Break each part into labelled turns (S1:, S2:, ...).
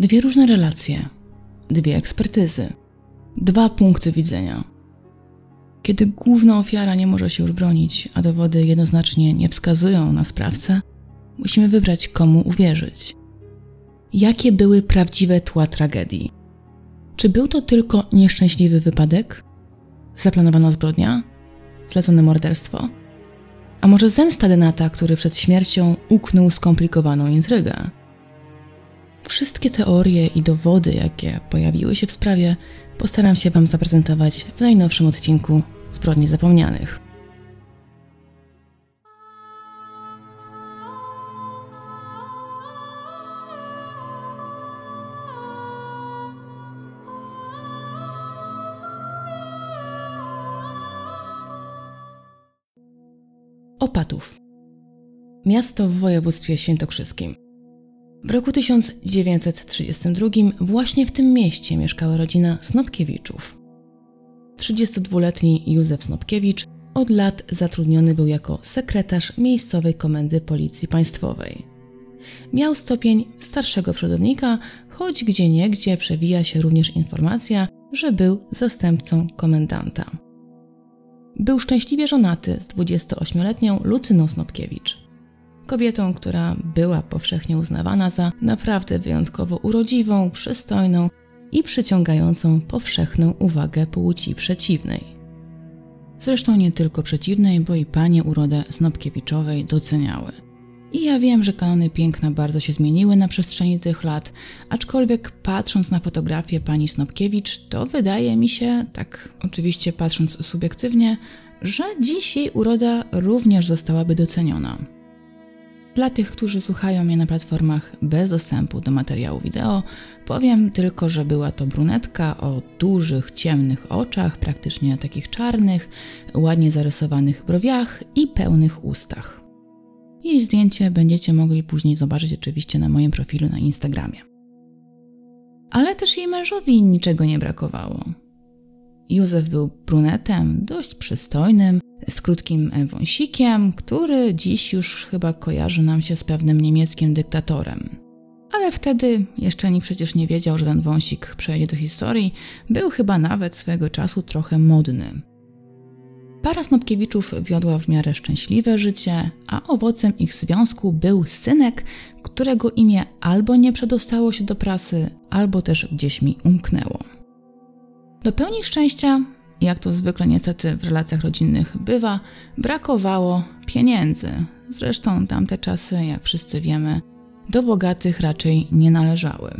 S1: Dwie różne relacje, dwie ekspertyzy, dwa punkty widzenia. Kiedy główna ofiara nie może się już bronić, a dowody jednoznacznie nie wskazują na sprawcę, musimy wybrać, komu uwierzyć. Jakie były prawdziwe tła tragedii? Czy był to tylko nieszczęśliwy wypadek? Zaplanowana zbrodnia? Zlecone morderstwo? A może zemsta Denata, który przed śmiercią uknął skomplikowaną intrygę? Wszystkie teorie i dowody, jakie pojawiły się w sprawie, postaram się Wam zaprezentować w najnowszym odcinku Zbrodni Zapomnianych. Opatów. Miasto w województwie świętokrzyskim. W roku 1932 właśnie w tym mieście mieszkała rodzina Snopkiewiczów. 32-letni Józef Snopkiewicz od lat zatrudniony był jako sekretarz miejscowej komendy Policji Państwowej. Miał stopień starszego przodownika, choć gdzieniegdzie przewija się również informacja, że był zastępcą komendanta. Był szczęśliwie żonaty z 28-letnią Lucyną Snopkiewicz. Kobietą, która była powszechnie uznawana za naprawdę wyjątkowo urodziwą, przystojną i przyciągającą powszechną uwagę płci przeciwnej. Zresztą nie tylko przeciwnej, bo i panie urodę Snopkiewiczowej doceniały. I ja wiem, że kanony piękna bardzo się zmieniły na przestrzeni tych lat, aczkolwiek patrząc na fotografię pani Snopkiewicz, to wydaje mi się, tak oczywiście patrząc subiektywnie, że dziś jej uroda również zostałaby doceniona. Dla tych, którzy słuchają mnie na platformach bez dostępu do materiału wideo, powiem tylko, że była to brunetka o dużych, ciemnych oczach, praktycznie takich czarnych, ładnie zarysowanych browiach i pełnych ustach. Jej zdjęcie będziecie mogli później zobaczyć oczywiście na moim profilu na Instagramie. Ale też jej mężowi niczego nie brakowało. Józef był brunetem, dość przystojnym, z krótkim wąsikiem, który dziś już chyba kojarzy nam się z pewnym niemieckim dyktatorem. Ale wtedy jeszcze nikt przecież nie wiedział, że ten wąsik przejdzie do historii, był chyba nawet swego czasu trochę modny. Para Snopkiewiczów wiodła w miarę szczęśliwe życie, a owocem ich związku był synek, którego imię albo nie przedostało się do prasy, albo też gdzieś mi umknęło. Do pełni szczęścia, jak to zwykle niestety w relacjach rodzinnych bywa, brakowało pieniędzy. Zresztą tamte czasy, jak wszyscy wiemy, do bogatych raczej nie należały.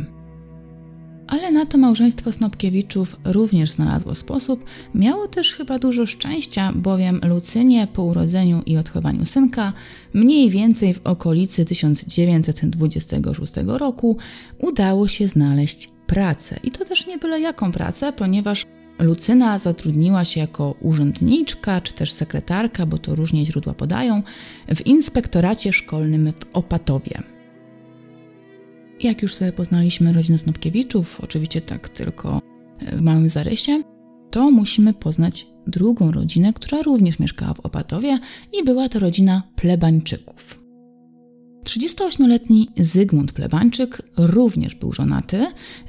S1: Ale na to małżeństwo Snopkiewiczów również znalazło sposób. Miało też chyba dużo szczęścia, bowiem Lucynie po urodzeniu i odchowaniu synka, mniej więcej w okolicy 1926 roku, udało się znaleźć pracę. I to też nie byle jaką pracę, ponieważ Lucyna zatrudniła się jako urzędniczka czy też sekretarka, bo to różnie źródła podają, w inspektoracie szkolnym w Opatowie. Jak już sobie poznaliśmy rodzinę Snopkiewiczów, oczywiście tak tylko w małym zarysie, to musimy poznać drugą rodzinę, która również mieszkała w Opatowie i była to rodzina plebańczyków. 38-letni Zygmunt Plebańczyk również był żonaty.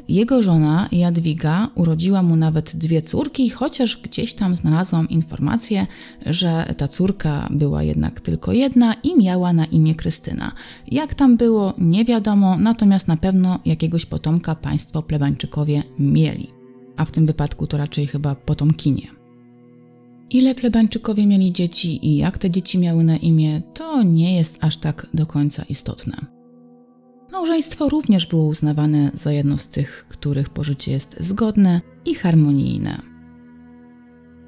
S1: Jego żona Jadwiga urodziła mu nawet dwie córki, chociaż gdzieś tam znalazłam informację, że ta córka była jednak tylko jedna i miała na imię Krystyna. Jak tam było, nie wiadomo, natomiast na pewno jakiegoś potomka państwo Plebańczykowie mieli. A w tym wypadku to raczej chyba potomkinie. Ile plebańczykowie mieli dzieci i jak te dzieci miały na imię, to nie jest aż tak do końca istotne. Małżeństwo również było uznawane za jedno z tych, których pożycie jest zgodne i harmonijne.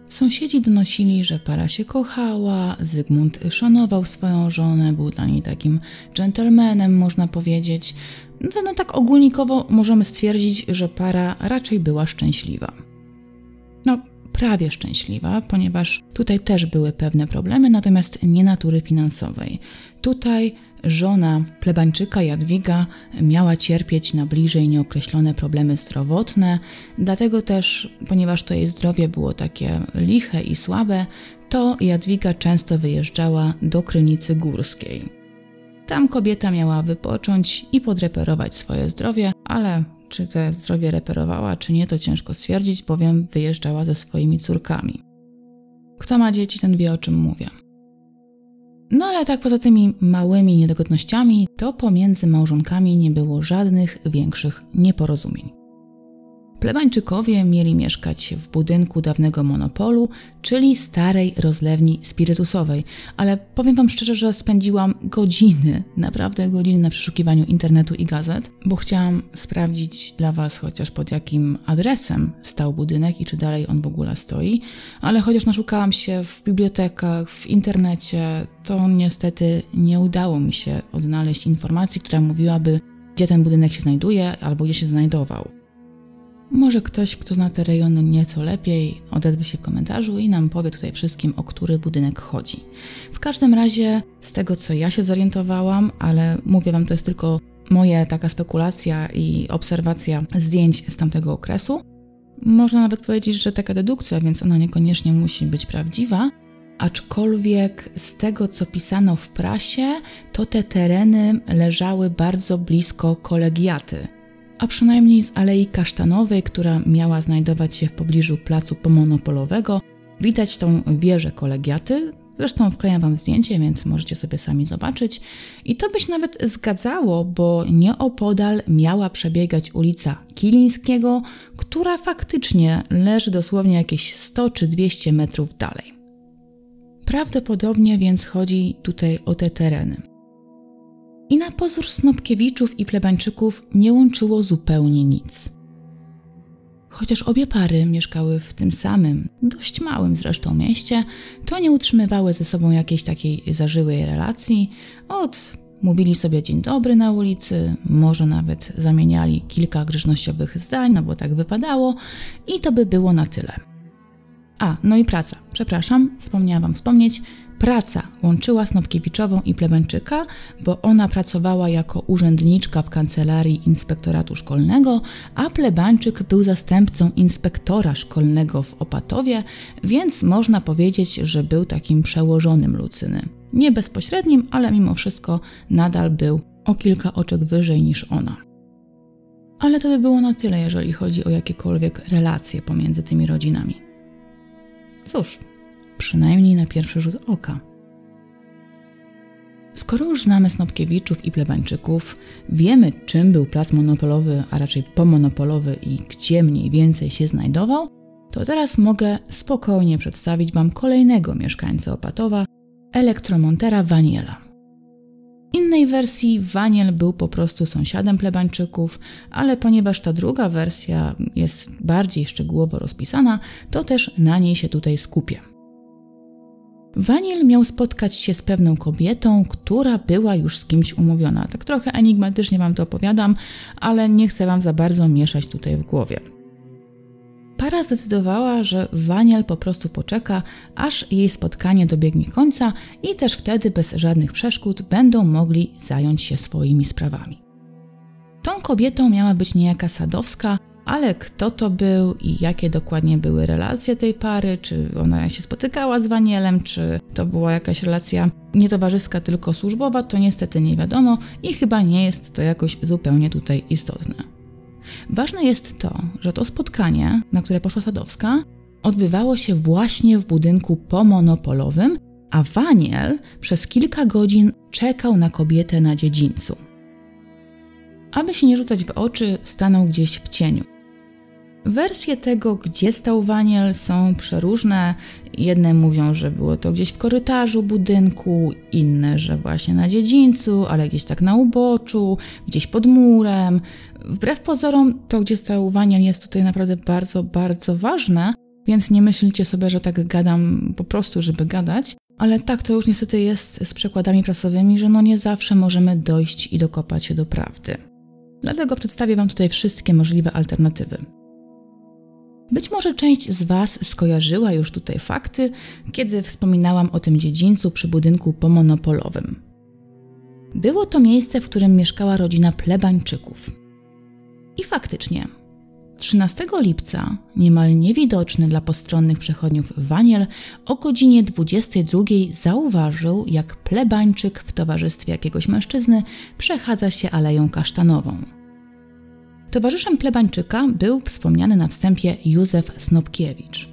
S1: Sąsiedzi donosili, że para się kochała, Zygmunt szanował swoją żonę, był dla niej takim dżentelmenem, można powiedzieć. No, no tak ogólnikowo możemy stwierdzić, że para raczej była szczęśliwa. Prawie szczęśliwa, ponieważ tutaj też były pewne problemy, natomiast nie natury finansowej. Tutaj żona plebańczyka Jadwiga miała cierpieć na bliżej nieokreślone problemy zdrowotne, dlatego też, ponieważ to jej zdrowie było takie liche i słabe, to Jadwiga często wyjeżdżała do Krynicy Górskiej. Tam kobieta miała wypocząć i podreperować swoje zdrowie, ale czy te zdrowie reperowała, czy nie, to ciężko stwierdzić, bowiem wyjeżdżała ze swoimi córkami. Kto ma dzieci, ten wie o czym mówię. No ale tak poza tymi małymi niedogodnościami, to pomiędzy małżonkami nie było żadnych większych nieporozumień. Plebańczykowie mieli mieszkać w budynku dawnego monopolu, czyli starej rozlewni spirytusowej, ale powiem Wam szczerze, że spędziłam godziny, naprawdę godziny na przeszukiwaniu internetu i gazet, bo chciałam sprawdzić dla Was chociaż pod jakim adresem stał budynek i czy dalej on w ogóle stoi, ale chociaż naszukałam się w bibliotekach, w internecie, to niestety nie udało mi się odnaleźć informacji, która mówiłaby, gdzie ten budynek się znajduje albo gdzie się znajdował. Może ktoś, kto zna te rejony nieco lepiej, odezwie się w komentarzu i nam powie tutaj wszystkim, o który budynek chodzi. W każdym razie, z tego co ja się zorientowałam, ale mówię Wam, to jest tylko moja taka spekulacja i obserwacja zdjęć z tamtego okresu, można nawet powiedzieć, że taka dedukcja, więc ona niekoniecznie musi być prawdziwa, aczkolwiek z tego co pisano w prasie, to te tereny leżały bardzo blisko kolegiaty a przynajmniej z Alei Kasztanowej, która miała znajdować się w pobliżu placu pomonopolowego, widać tą wieżę kolegiaty. Zresztą wklejam Wam zdjęcie, więc możecie sobie sami zobaczyć. I to by się nawet zgadzało, bo nieopodal miała przebiegać ulica Kilińskiego, która faktycznie leży dosłownie jakieś 100 czy 200 metrów dalej. Prawdopodobnie więc chodzi tutaj o te tereny. I na pozór Snopkiewiczów i Plebańczyków nie łączyło zupełnie nic. Chociaż obie pary mieszkały w tym samym, dość małym zresztą mieście, to nie utrzymywały ze sobą jakiejś takiej zażyłej relacji. Od mówili sobie dzień dobry na ulicy, może nawet zamieniali kilka grzecznościowych zdań, no bo tak wypadało, i to by było na tyle. A, no i praca. Przepraszam, zapomniałam Wam wspomnieć. Praca łączyła Snopkiewiczową i Plebańczyka, bo ona pracowała jako urzędniczka w kancelarii inspektoratu szkolnego, a Plebańczyk był zastępcą inspektora szkolnego w Opatowie, więc można powiedzieć, że był takim przełożonym Lucyny. Nie bezpośrednim, ale mimo wszystko nadal był o kilka oczek wyżej niż ona. Ale to by było na tyle, jeżeli chodzi o jakiekolwiek relacje pomiędzy tymi rodzinami. Cóż, przynajmniej na pierwszy rzut oka. Skoro już znamy Snopkiewiczów i Plebańczyków, wiemy czym był plac monopolowy, a raczej pomonopolowy i gdzie mniej więcej się znajdował, to teraz mogę spokojnie przedstawić Wam kolejnego mieszkańcę Opatowa, elektromontera Waniela. Innej wersji Waniel był po prostu sąsiadem plebańczyków, ale ponieważ ta druga wersja jest bardziej szczegółowo rozpisana, to też na niej się tutaj skupię. Waniel miał spotkać się z pewną kobietą, która była już z kimś umówiona. Tak trochę enigmatycznie Wam to opowiadam, ale nie chcę Wam za bardzo mieszać tutaj w głowie. Para zdecydowała, że Waniel po prostu poczeka, aż jej spotkanie dobiegnie końca i też wtedy bez żadnych przeszkód będą mogli zająć się swoimi sprawami. Tą kobietą miała być niejaka Sadowska, ale kto to był i jakie dokładnie były relacje tej pary, czy ona się spotykała z Wanielem, czy to była jakaś relacja nie towarzyska, tylko służbowa, to niestety nie wiadomo i chyba nie jest to jakoś zupełnie tutaj istotne. Ważne jest to, że to spotkanie, na które poszła Sadowska, odbywało się właśnie w budynku pomonopolowym, a Waniel przez kilka godzin czekał na kobietę na dziedzińcu. Aby się nie rzucać w oczy, stanął gdzieś w cieniu. Wersje tego, gdzie stał Waniel, są przeróżne. Jedne mówią, że było to gdzieś w korytarzu budynku, inne, że właśnie na dziedzińcu, ale gdzieś tak na uboczu, gdzieś pod murem. Wbrew pozorom, to gdzie stał Waniel jest tutaj naprawdę bardzo, bardzo ważne, więc nie myślcie sobie, że tak gadam po prostu, żeby gadać. Ale tak to już niestety jest z przekładami prasowymi, że no nie zawsze możemy dojść i dokopać się do prawdy. Dlatego przedstawię Wam tutaj wszystkie możliwe alternatywy. Być może część z Was skojarzyła już tutaj fakty, kiedy wspominałam o tym dziedzińcu przy budynku pomonopolowym. Było to miejsce, w którym mieszkała rodzina plebańczyków. I faktycznie, 13 lipca niemal niewidoczny dla postronnych przechodniów Waniel o godzinie 22 zauważył, jak plebańczyk w towarzystwie jakiegoś mężczyzny przechadza się aleją kasztanową. Towarzyszem plebańczyka był wspomniany na wstępie Józef Snopkiewicz.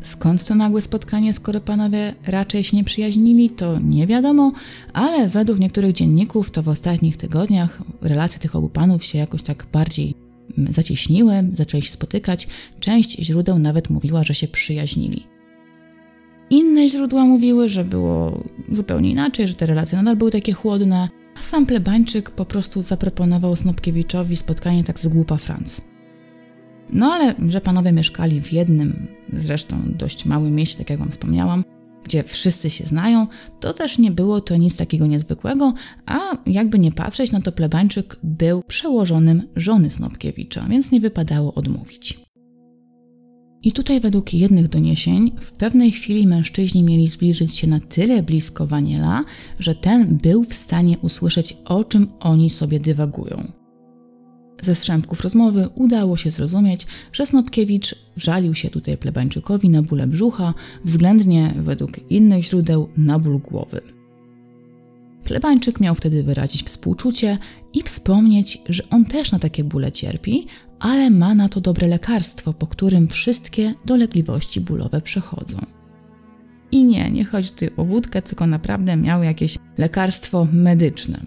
S1: Skąd to nagłe spotkanie, skoro panowie raczej się nie przyjaźnili, to nie wiadomo, ale według niektórych dzienników to w ostatnich tygodniach relacje tych obu panów się jakoś tak bardziej mm, zacieśniły, zaczęli się spotykać. Część źródeł nawet mówiła, że się przyjaźnili. Inne źródła mówiły, że było zupełnie inaczej, że te relacje nadal były takie chłodne, a sam plebańczyk po prostu zaproponował Snopkiewiczowi spotkanie tak z głupa Franc. No ale, że panowie mieszkali w jednym, zresztą dość małym mieście, tak jak wam wspomniałam, gdzie wszyscy się znają, to też nie było to nic takiego niezwykłego, a jakby nie patrzeć, no to plebańczyk był przełożonym żony Snopkiewicza, więc nie wypadało odmówić. I tutaj według jednych doniesień w pewnej chwili mężczyźni mieli zbliżyć się na tyle blisko Waniela, że ten był w stanie usłyszeć o czym oni sobie dywagują. Ze strzępków rozmowy udało się zrozumieć, że Snopkiewicz żalił się tutaj plebańczykowi na bóle brzucha, względnie według innych źródeł na ból głowy. Plebańczyk miał wtedy wyrazić współczucie i wspomnieć, że on też na takie bóle cierpi, ale ma na to dobre lekarstwo, po którym wszystkie dolegliwości bólowe przechodzą. I nie, nie chodzi tu o wódkę, tylko naprawdę miał jakieś lekarstwo medyczne.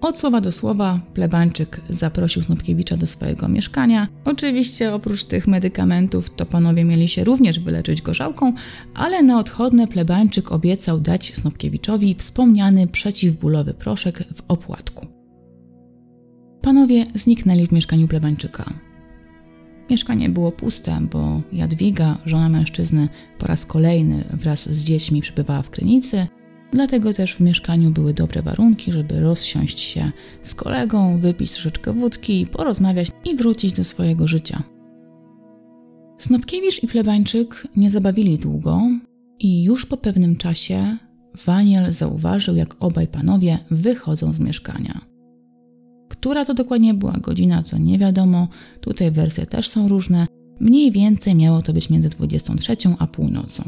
S1: Od słowa do słowa plebańczyk zaprosił Snopkiewicza do swojego mieszkania. Oczywiście oprócz tych medykamentów to panowie mieli się również wyleczyć gorzałką, ale na odchodne plebańczyk obiecał dać Snopkiewiczowi wspomniany przeciwbólowy proszek w opłatku. Panowie zniknęli w mieszkaniu plebańczyka. Mieszkanie było puste, bo Jadwiga, żona mężczyzny, po raz kolejny wraz z dziećmi przybywała w Krynicy, Dlatego też w mieszkaniu były dobre warunki, żeby rozsiąść się z kolegą, wypić troszeczkę wódki, porozmawiać i wrócić do swojego życia. Snopkiewicz i Plebańczyk nie zabawili długo i już po pewnym czasie Waniel zauważył, jak obaj panowie wychodzą z mieszkania. Która to dokładnie była godzina, to nie wiadomo, tutaj wersje też są różne. Mniej więcej miało to być między 23 a północą.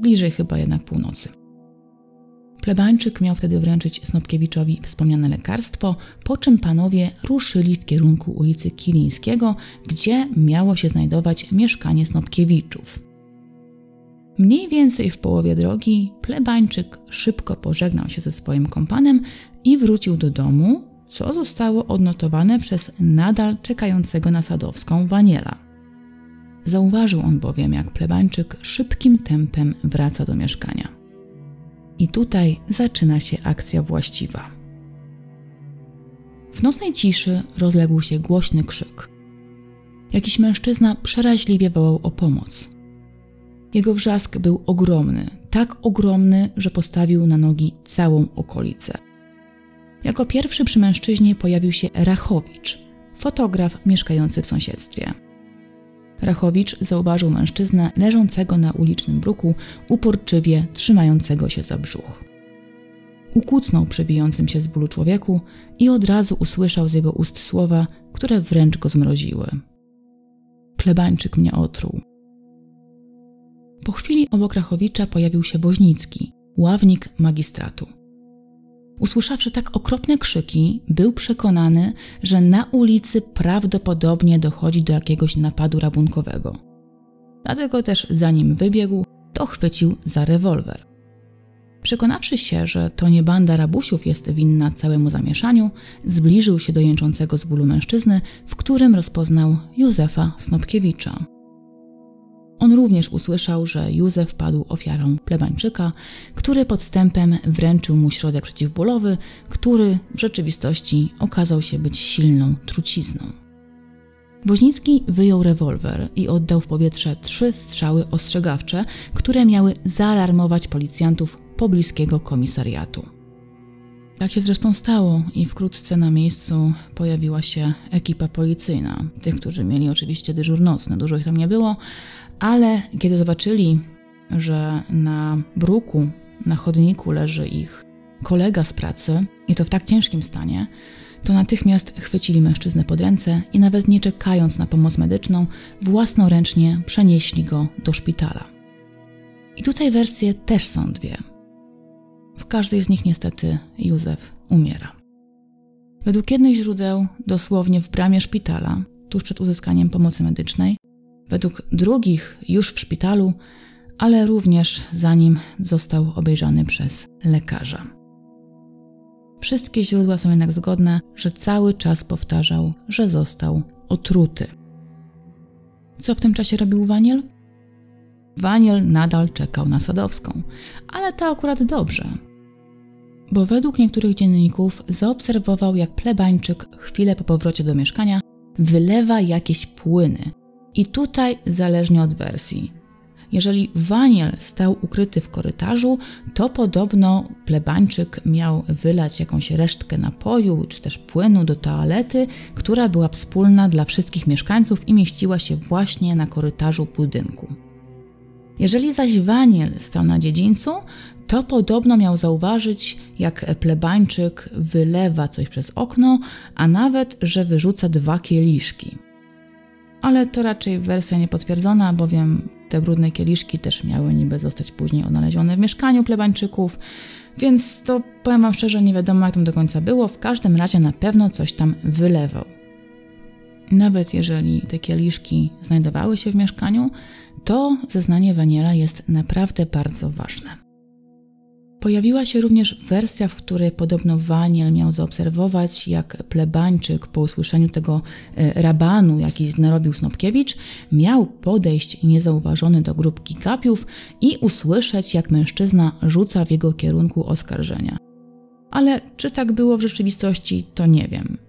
S1: Bliżej chyba jednak północy. Plebańczyk miał wtedy wręczyć Snopkiewiczowi wspomniane lekarstwo, po czym panowie ruszyli w kierunku ulicy Kilińskiego, gdzie miało się znajdować mieszkanie Snopkiewiczów. Mniej więcej w połowie drogi plebańczyk szybko pożegnał się ze swoim kompanem i wrócił do domu, co zostało odnotowane przez nadal czekającego na Sadowską Waniela. Zauważył on bowiem, jak plebańczyk szybkim tempem wraca do mieszkania. I tutaj zaczyna się akcja właściwa. W nocnej ciszy rozległ się głośny krzyk. Jakiś mężczyzna przeraźliwie wołał o pomoc. Jego wrzask był ogromny, tak ogromny, że postawił na nogi całą okolicę. Jako pierwszy przy mężczyźnie pojawił się Rachowicz, fotograf mieszkający w sąsiedztwie. Rachowicz zauważył mężczyznę leżącego na ulicznym bruku, uporczywie trzymającego się za brzuch. Ukucnął przewijającym się z bólu człowieku i od razu usłyszał z jego ust słowa, które wręcz go zmroziły. Plebańczyk mnie otruł. Po chwili obok Rachowicza pojawił się Woźnicki, ławnik magistratu. Usłyszawszy tak okropne krzyki, był przekonany, że na ulicy prawdopodobnie dochodzi do jakiegoś napadu rabunkowego. Dlatego też zanim wybiegł, to chwycił za rewolwer. Przekonawszy się, że to nie banda rabusiów jest winna całemu zamieszaniu, zbliżył się do jęczącego z bólu mężczyzny, w którym rozpoznał Józefa Snopkiewicza. On również usłyszał, że Józef padł ofiarą plebańczyka, który podstępem wręczył mu środek przeciwbólowy, który w rzeczywistości okazał się być silną trucizną. Woźnicki wyjął rewolwer i oddał w powietrze trzy strzały ostrzegawcze, które miały zaalarmować policjantów pobliskiego komisariatu. Tak się zresztą stało i wkrótce na miejscu pojawiła się ekipa policyjna. Tych, którzy mieli oczywiście dyżur nocny, dużo ich tam nie było, ale kiedy zobaczyli, że na bruku, na chodniku leży ich kolega z pracy i to w tak ciężkim stanie, to natychmiast chwycili mężczyznę pod ręce i nawet nie czekając na pomoc medyczną, własnoręcznie przenieśli go do szpitala. I tutaj wersje też są dwie. W każdej z nich niestety Józef umiera. Według jednych źródeł, dosłownie w bramie szpitala, tuż przed uzyskaniem pomocy medycznej, według drugich już w szpitalu, ale również zanim został obejrzany przez lekarza. Wszystkie źródła są jednak zgodne, że cały czas powtarzał, że został otruty. Co w tym czasie robił Waniel? Waniel nadal czekał na Sadowską, ale to akurat dobrze, bo według niektórych dzienników zaobserwował, jak plebańczyk chwilę po powrocie do mieszkania wylewa jakieś płyny. I tutaj zależnie od wersji. Jeżeli Waniel stał ukryty w korytarzu, to podobno plebańczyk miał wylać jakąś resztkę napoju czy też płynu do toalety, która była wspólna dla wszystkich mieszkańców i mieściła się właśnie na korytarzu budynku. Jeżeli zaś Waniel stał na dziedzińcu, to podobno miał zauważyć, jak plebańczyk wylewa coś przez okno, a nawet, że wyrzuca dwa kieliszki. Ale to raczej wersja niepotwierdzona, bowiem te brudne kieliszki też miały niby zostać później odnalezione w mieszkaniu plebańczyków, więc to powiem wam szczerze, nie wiadomo jak tam do końca było, w każdym razie na pewno coś tam wylewał. Nawet jeżeli te kieliszki znajdowały się w mieszkaniu, to zeznanie Waniela jest naprawdę bardzo ważne. Pojawiła się również wersja, w której podobno Waniel miał zaobserwować, jak plebańczyk po usłyszeniu tego e, rabanu, jaki narobił Snopkiewicz, miał podejść niezauważony do grupki kapiów i usłyszeć, jak mężczyzna rzuca w jego kierunku oskarżenia. Ale czy tak było w rzeczywistości, to nie wiem.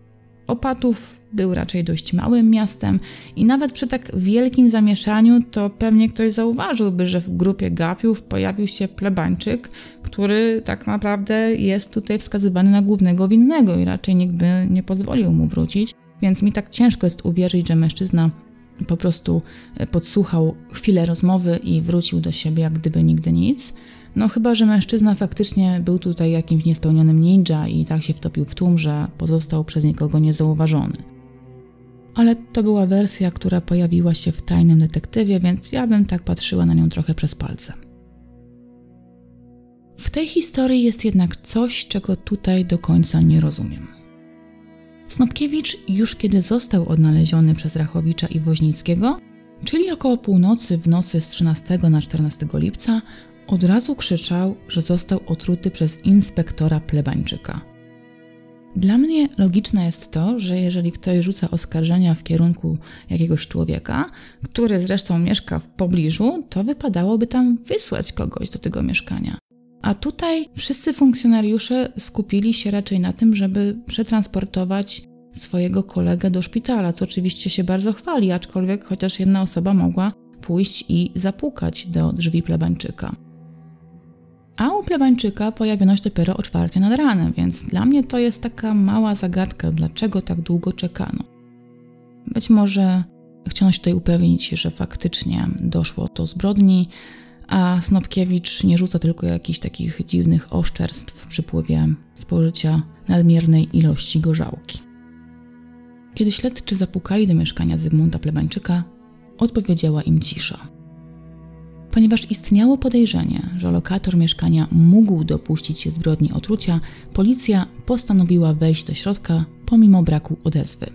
S1: Opatów był raczej dość małym miastem i nawet przy tak wielkim zamieszaniu to pewnie ktoś zauważyłby, że w grupie gapiów pojawił się plebańczyk, który tak naprawdę jest tutaj wskazywany na głównego winnego i raczej nikt by nie pozwolił mu wrócić. Więc mi tak ciężko jest uwierzyć, że mężczyzna po prostu podsłuchał chwilę rozmowy i wrócił do siebie jak gdyby nigdy nic. No chyba, że mężczyzna faktycznie był tutaj jakimś niespełnionym ninja i tak się wtopił w tłum, że pozostał przez nikogo niezauważony. Ale to była wersja, która pojawiła się w tajnym detektywie, więc ja bym tak patrzyła na nią trochę przez palce. W tej historii jest jednak coś, czego tutaj do końca nie rozumiem. Snopkiewicz już kiedy został odnaleziony przez Rachowicza i Woźnickiego, czyli około północy w nocy z 13 na 14 lipca, od razu krzyczał, że został otruty przez inspektora plebańczyka. Dla mnie logiczne jest to, że jeżeli ktoś rzuca oskarżenia w kierunku jakiegoś człowieka, który zresztą mieszka w pobliżu, to wypadałoby tam wysłać kogoś do tego mieszkania. A tutaj wszyscy funkcjonariusze skupili się raczej na tym, żeby przetransportować swojego kolegę do szpitala, co oczywiście się bardzo chwali, aczkolwiek chociaż jedna osoba mogła pójść i zapukać do drzwi plebańczyka a u plebańczyka pojawiono się dopiero o czwartej nad ranem, więc dla mnie to jest taka mała zagadka, dlaczego tak długo czekano. Być może chciano się tutaj upewnić, że faktycznie doszło do zbrodni, a Snopkiewicz nie rzuca tylko jakichś takich dziwnych oszczerstw w przypływie spożycia nadmiernej ilości gorzałki. Kiedy śledczy zapukali do mieszkania Zygmunta Plebańczyka, odpowiedziała im cisza ponieważ istniało podejrzenie, że lokator mieszkania mógł dopuścić się zbrodni otrucia, policja postanowiła wejść do środka pomimo braku odezwy.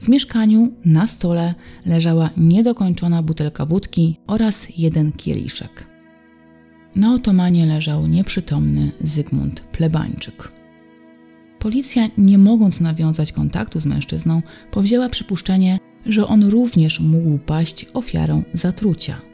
S1: W mieszkaniu na stole leżała niedokończona butelka wódki oraz jeden kieliszek. Na otomanie leżał nieprzytomny Zygmunt Plebańczyk. Policja, nie mogąc nawiązać kontaktu z mężczyzną, powzięła przypuszczenie, że on również mógł paść ofiarą zatrucia.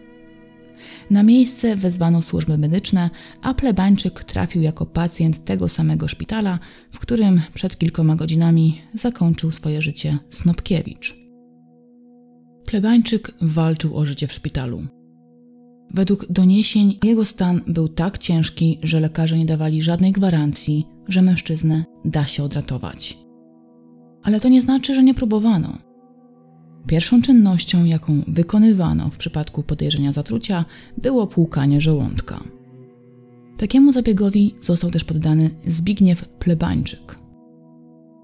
S1: Na miejsce wezwano służby medyczne, a plebańczyk trafił jako pacjent tego samego szpitala, w którym przed kilkoma godzinami zakończył swoje życie Snopkiewicz. Plebańczyk walczył o życie w szpitalu. Według doniesień jego stan był tak ciężki, że lekarze nie dawali żadnej gwarancji, że mężczyznę da się odratować. Ale to nie znaczy, że nie próbowano. Pierwszą czynnością, jaką wykonywano w przypadku podejrzenia zatrucia, było płukanie żołądka. Takiemu zabiegowi został też poddany Zbigniew Plebańczyk.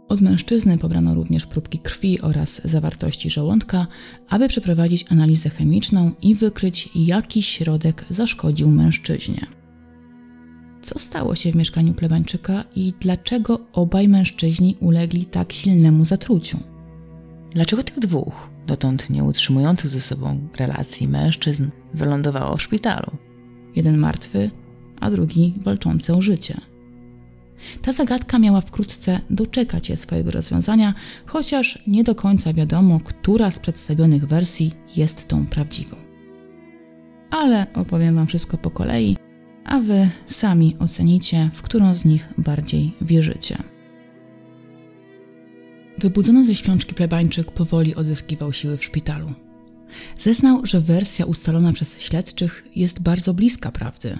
S1: Od mężczyzny pobrano również próbki krwi oraz zawartości żołądka, aby przeprowadzić analizę chemiczną i wykryć, jaki środek zaszkodził mężczyźnie. Co stało się w mieszkaniu plebańczyka i dlaczego obaj mężczyźni ulegli tak silnemu zatruciu? Dlaczego tych dwóch, dotąd nie utrzymujących ze sobą relacji mężczyzn, wylądowało w szpitalu? Jeden martwy, a drugi walczący o życie. Ta zagadka miała wkrótce doczekać się swojego rozwiązania, chociaż nie do końca wiadomo, która z przedstawionych wersji jest tą prawdziwą. Ale opowiem Wam wszystko po kolei, a Wy sami ocenicie, w którą z nich bardziej wierzycie. Wybudzony ze śpiączki plebańczyk powoli odzyskiwał siły w szpitalu. Zeznał, że wersja ustalona przez śledczych jest bardzo bliska prawdy.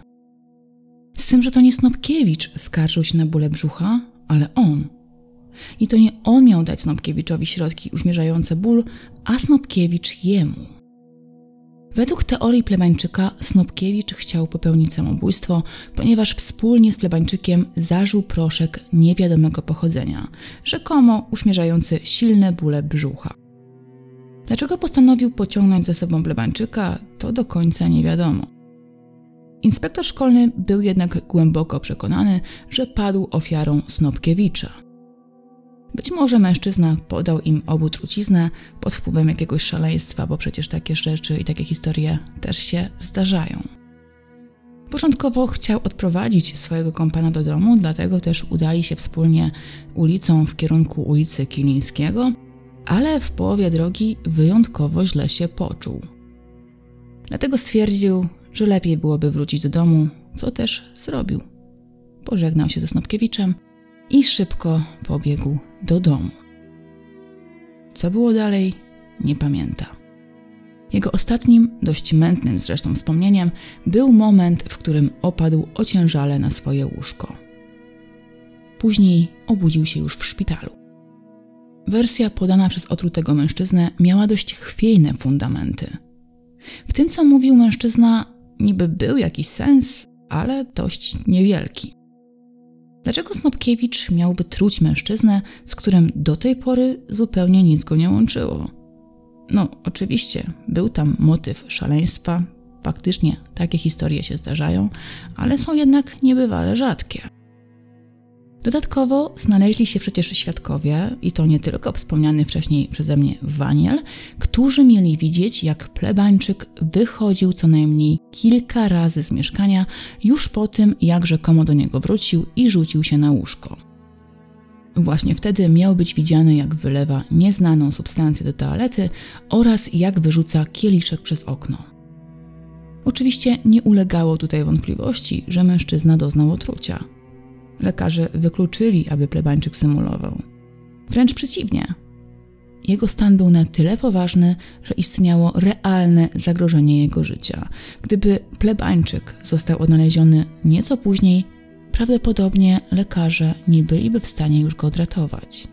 S1: Z tym, że to nie Snopkiewicz skarżył się na bóle brzucha, ale on. I to nie on miał dać Snopkiewiczowi środki uśmierzające ból, a Snopkiewicz jemu. Według teorii plebańczyka Snopkiewicz chciał popełnić samobójstwo, ponieważ wspólnie z plebańczykiem zażył proszek niewiadomego pochodzenia, rzekomo uśmierzający silne bóle brzucha. Dlaczego postanowił pociągnąć ze sobą plebańczyka, to do końca nie wiadomo. Inspektor szkolny był jednak głęboko przekonany, że padł ofiarą Snopkiewicza. Być może mężczyzna podał im obu truciznę pod wpływem jakiegoś szaleństwa, bo przecież takie rzeczy i takie historie też się zdarzają. Początkowo chciał odprowadzić swojego kompana do domu, dlatego też udali się wspólnie ulicą w kierunku ulicy Kilińskiego, ale w połowie drogi wyjątkowo źle się poczuł. Dlatego stwierdził, że lepiej byłoby wrócić do domu, co też zrobił. Pożegnał się ze Snopkiewiczem i szybko pobiegł do domu. Co było dalej, nie pamięta. Jego ostatnim, dość mętnym zresztą wspomnieniem był moment, w którym opadł ociężale na swoje łóżko. Później obudził się już w szpitalu. Wersja podana przez otrutego mężczyznę miała dość chwiejne fundamenty. W tym, co mówił mężczyzna, niby był jakiś sens, ale dość niewielki. Dlaczego Snopkiewicz miałby truć mężczyznę, z którym do tej pory zupełnie nic go nie łączyło? No, oczywiście, był tam motyw szaleństwa, faktycznie takie historie się zdarzają, ale są jednak niebywale rzadkie. Dodatkowo znaleźli się przecież świadkowie, i to nie tylko wspomniany wcześniej przeze mnie Waniel, którzy mieli widzieć, jak plebańczyk wychodził co najmniej kilka razy z mieszkania już po tym, jak rzekomo do niego wrócił i rzucił się na łóżko. Właśnie wtedy miał być widziany, jak wylewa nieznaną substancję do toalety oraz jak wyrzuca kieliszek przez okno. Oczywiście nie ulegało tutaj wątpliwości, że mężczyzna doznał otrucia. Lekarze wykluczyli, aby plebańczyk symulował. Wręcz przeciwnie. Jego stan był na tyle poważny, że istniało realne zagrożenie jego życia. Gdyby plebańczyk został odnaleziony nieco później, prawdopodobnie lekarze nie byliby w stanie już go odratować.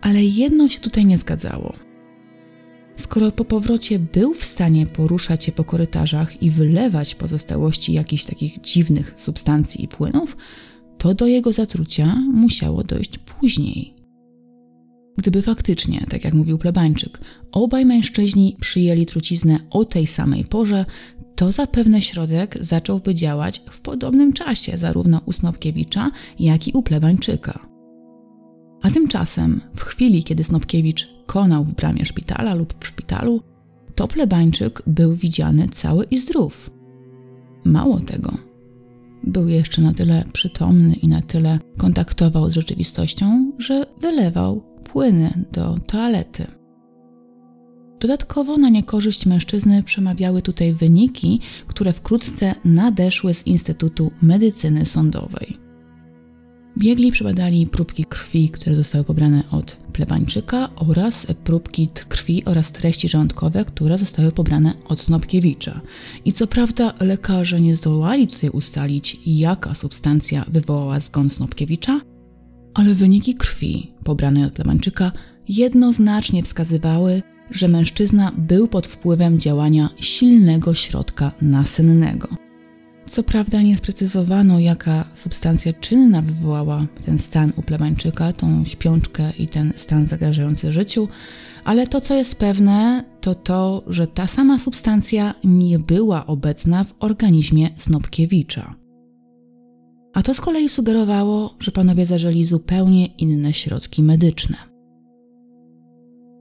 S1: Ale jedno się tutaj nie zgadzało. Skoro po powrocie był w stanie poruszać się po korytarzach i wylewać pozostałości jakichś takich dziwnych substancji i płynów, to do jego zatrucia musiało dojść później. Gdyby faktycznie, tak jak mówił plebańczyk, obaj mężczyźni przyjęli truciznę o tej samej porze, to zapewne środek zacząłby działać w podobnym czasie zarówno u Snopkiewicza, jak i u plebańczyka. A tymczasem, w chwili, kiedy Snopkiewicz konał w bramie szpitala lub w szpitalu, to plebańczyk był widziany cały i zdrów. Mało tego, był jeszcze na tyle przytomny i na tyle kontaktował z rzeczywistością, że wylewał płyny do toalety. Dodatkowo na niekorzyść mężczyzny przemawiały tutaj wyniki, które wkrótce nadeszły z Instytutu Medycyny Sądowej. Biegli przebadali próbki krwi, które zostały pobrane od plebańczyka oraz próbki krwi oraz treści żołądkowe, które zostały pobrane od Snopkiewicza. I co prawda lekarze nie zdołali tutaj ustalić, jaka substancja wywołała zgon Snopkiewicza, ale wyniki krwi pobranej od plebańczyka jednoznacznie wskazywały, że mężczyzna był pod wpływem działania silnego środka nasennego. Co prawda nie sprecyzowano, jaka substancja czynna wywołała ten stan u plebańczyka, tą śpiączkę i ten stan zagrażający życiu, ale to, co jest pewne, to to, że ta sama substancja nie była obecna w organizmie Snopkiewicza. A to z kolei sugerowało, że panowie zażeli zupełnie inne środki medyczne.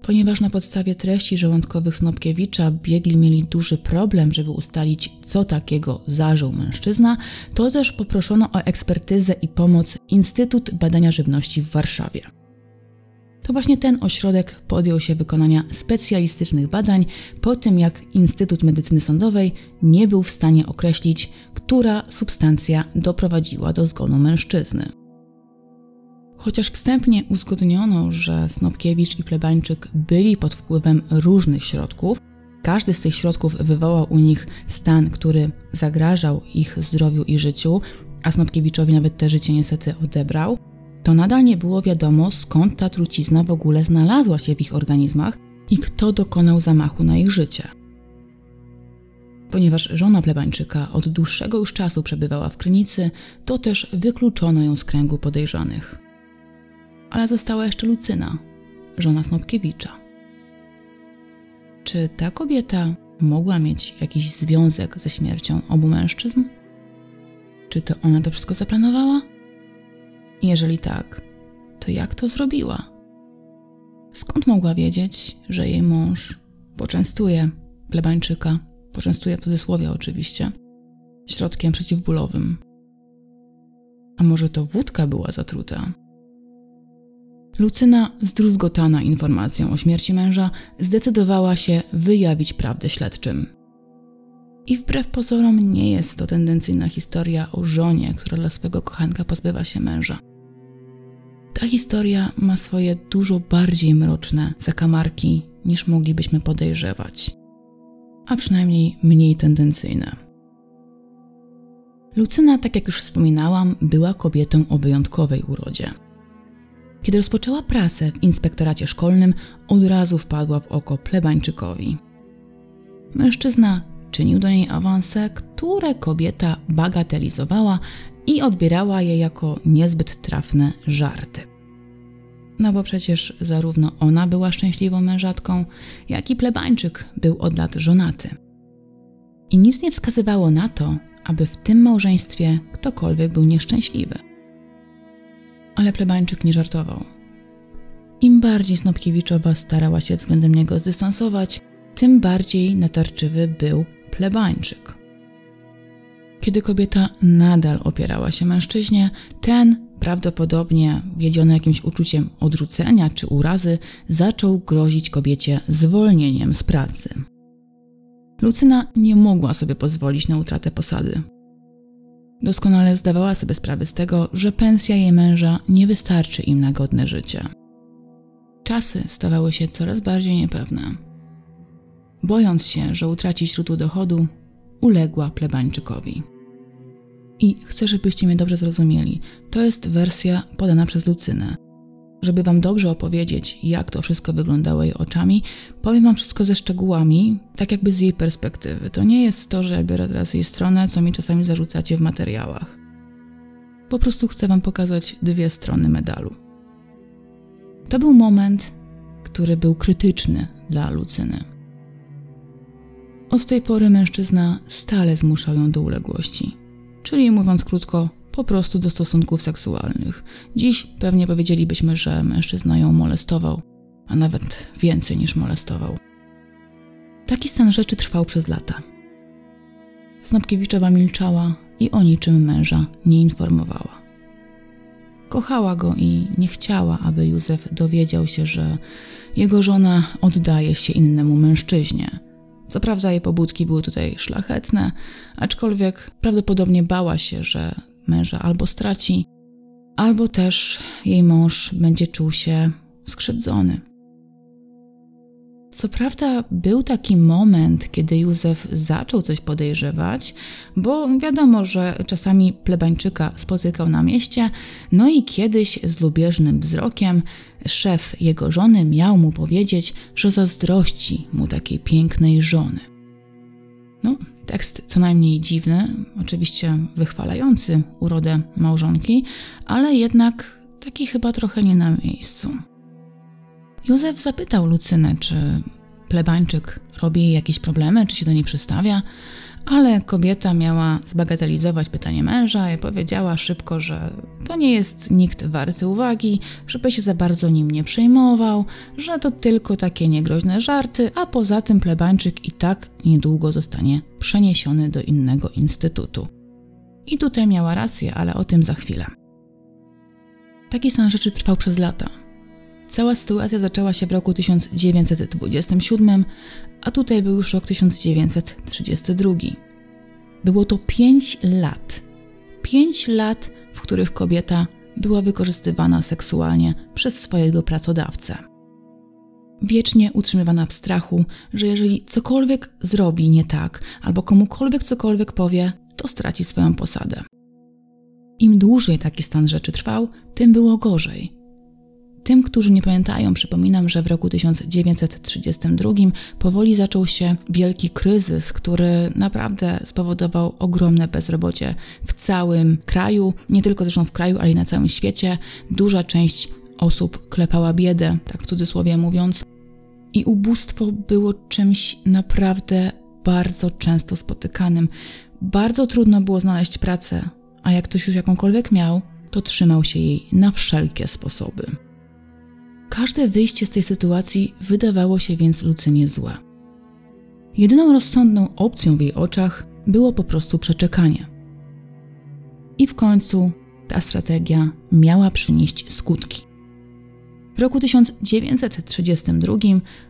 S1: Ponieważ na podstawie treści żołądkowych Snopkiewicza biegli mieli duży problem, żeby ustalić, co takiego zażył mężczyzna, to też poproszono o ekspertyzę i pomoc Instytut Badania Żywności w Warszawie. To właśnie ten ośrodek podjął się wykonania specjalistycznych badań po tym, jak Instytut Medycyny Sądowej nie był w stanie określić, która substancja doprowadziła do zgonu mężczyzny. Chociaż wstępnie uzgodniono, że Snopkiewicz i Plebańczyk byli pod wpływem różnych środków, każdy z tych środków wywołał u nich stan, który zagrażał ich zdrowiu i życiu, a Snopkiewiczowi nawet te życie niestety odebrał, to nadal nie było wiadomo, skąd ta trucizna w ogóle znalazła się w ich organizmach i kto dokonał zamachu na ich życie. Ponieważ żona plebańczyka od dłuższego już czasu przebywała w krynicy, to też wykluczono ją z kręgu podejrzanych. Ale została jeszcze Lucyna, żona Snopkiewicza. Czy ta kobieta mogła mieć jakiś związek ze śmiercią obu mężczyzn? Czy to ona to wszystko zaplanowała? Jeżeli tak, to jak to zrobiła? Skąd mogła wiedzieć, że jej mąż poczęstuje plebańczyka, poczęstuje w cudzysłowie oczywiście, środkiem przeciwbólowym? A może to wódka była zatruta? Lucyna, zdruzgotana informacją o śmierci męża, zdecydowała się wyjawić prawdę śledczym. I wbrew pozorom nie jest to tendencyjna historia o żonie, która dla swego kochanka pozbywa się męża. Ta historia ma swoje dużo bardziej mroczne zakamarki niż moglibyśmy podejrzewać, a przynajmniej mniej tendencyjne. Lucyna, tak jak już wspominałam, była kobietą o wyjątkowej urodzie. Kiedy rozpoczęła pracę w inspektoracie szkolnym, od razu wpadła w oko plebańczykowi. Mężczyzna czynił do niej awanse, które kobieta bagatelizowała i odbierała je jako niezbyt trafne żarty. No bo przecież zarówno ona była szczęśliwą mężatką, jak i plebańczyk był od lat żonaty. I nic nie wskazywało na to, aby w tym małżeństwie ktokolwiek był nieszczęśliwy. Ale plebańczyk nie żartował. Im bardziej Snopkiewiczowa starała się względem niego zdystansować, tym bardziej natarczywy był plebańczyk. Kiedy kobieta nadal opierała się mężczyźnie, ten, prawdopodobnie wiedziony jakimś uczuciem odrzucenia czy urazy, zaczął grozić kobiecie zwolnieniem z pracy. Lucyna nie mogła sobie pozwolić na utratę posady. Doskonale zdawała sobie sprawę z tego, że pensja jej męża nie wystarczy im na godne życie. Czasy stawały się coraz bardziej niepewne. Bojąc się, że utraci źródło dochodu, uległa plebańczykowi. I chcę, żebyście mnie dobrze zrozumieli. To jest wersja podana przez Lucynę. Żeby Wam dobrze opowiedzieć, jak to wszystko wyglądało jej oczami, powiem Wam wszystko ze szczegółami, tak jakby z jej perspektywy. To nie jest to, że ja biorę teraz jej stronę, co mi czasami zarzucacie w materiałach. Po prostu chcę Wam pokazać dwie strony medalu. To był moment, który był krytyczny dla Lucyny. Od tej pory mężczyzna stale zmuszał ją do uległości czyli mówiąc krótko, po prostu do stosunków seksualnych. Dziś pewnie powiedzielibyśmy, że mężczyzna ją molestował, a nawet więcej niż molestował. Taki stan rzeczy trwał przez lata. Snopkiewiczowa milczała i o niczym męża nie informowała. Kochała go i nie chciała, aby Józef dowiedział się, że jego żona oddaje się innemu mężczyźnie – co prawda jej pobudki były tutaj szlachetne, aczkolwiek prawdopodobnie bała się, że męża albo straci, albo też jej mąż będzie czuł się skrzywdzony. Co prawda, był taki moment, kiedy Józef zaczął coś podejrzewać, bo wiadomo, że czasami plebańczyka spotykał na mieście, no i kiedyś z lubieżnym wzrokiem szef jego żony miał mu powiedzieć, że zazdrości mu takiej pięknej żony. No, Tekst co najmniej dziwny, oczywiście wychwalający urodę małżonki, ale jednak taki chyba trochę nie na miejscu. Józef zapytał Lucynę, czy plebańczyk robi jej jakieś problemy, czy się do niej przystawia, ale kobieta miała zbagatelizować pytanie męża i powiedziała szybko, że to nie jest nikt warty uwagi, żeby się za bardzo nim nie przejmował, że to tylko takie niegroźne żarty, a poza tym plebańczyk i tak niedługo zostanie przeniesiony do innego instytutu. I tutaj miała rację, ale o tym za chwilę. Taki stan rzeczy trwał przez lata. Cała sytuacja zaczęła się w roku 1927, a tutaj był już rok 1932. Było to 5 lat. 5 lat, w których kobieta była wykorzystywana seksualnie przez swojego pracodawcę. Wiecznie utrzymywana w strachu, że jeżeli cokolwiek zrobi nie tak, albo komukolwiek cokolwiek powie, to straci swoją posadę. Im dłużej taki stan rzeczy trwał, tym było gorzej. Tym, którzy nie pamiętają, przypominam, że w roku 1932 powoli zaczął się wielki kryzys, który naprawdę spowodował ogromne bezrobocie w całym kraju, nie tylko zresztą w kraju, ale i na całym świecie. Duża część osób klepała biedę, tak w cudzysłowie mówiąc, i ubóstwo było czymś naprawdę bardzo często spotykanym. Bardzo trudno było znaleźć pracę, a jak ktoś już jakąkolwiek miał, to trzymał się jej na wszelkie sposoby. Każde wyjście z tej sytuacji wydawało się więc Lucynie złe. Jedyną rozsądną opcją w jej oczach było po prostu przeczekanie. I w końcu ta strategia miała przynieść skutki. W roku 1932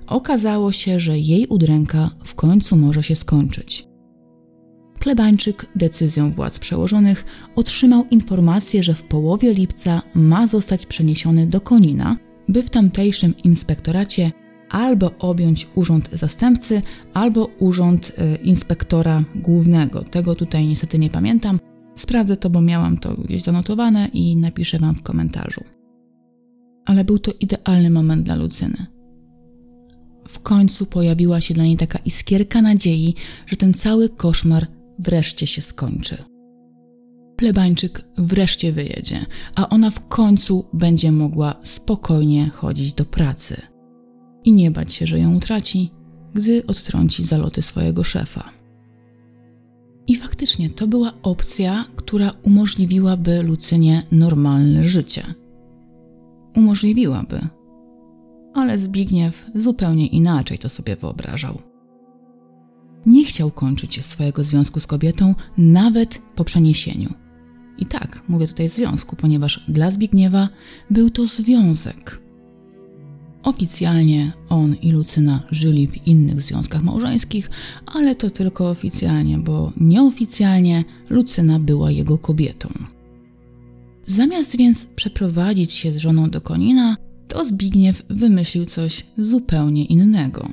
S1: okazało się, że jej udręka w końcu może się skończyć. Plebańczyk decyzją władz przełożonych otrzymał informację, że w połowie lipca ma zostać przeniesiony do Konina, by w tamtejszym inspektoracie albo objąć urząd zastępcy, albo urząd y, inspektora głównego. Tego tutaj niestety nie pamiętam. Sprawdzę to, bo miałam to gdzieś zanotowane i napiszę Wam w komentarzu. Ale był to idealny moment dla Lucyny. W końcu pojawiła się dla niej taka iskierka nadziei, że ten cały koszmar wreszcie się skończy plebańczyk wreszcie wyjedzie, a ona w końcu będzie mogła spokojnie chodzić do pracy i nie bać się, że ją utraci, gdy odtrąci zaloty swojego szefa. I faktycznie to była opcja, która umożliwiłaby Lucynie normalne życie. Umożliwiłaby. Ale Zbigniew zupełnie inaczej to sobie wyobrażał. Nie chciał kończyć swojego związku z kobietą nawet po przeniesieniu. I tak, mówię tutaj związku, ponieważ dla Zbigniewa był to związek. Oficjalnie on i Lucyna żyli w innych związkach małżeńskich, ale to tylko oficjalnie, bo nieoficjalnie Lucyna była jego kobietą. Zamiast więc przeprowadzić się z żoną do Konina, to Zbigniew wymyślił coś zupełnie innego.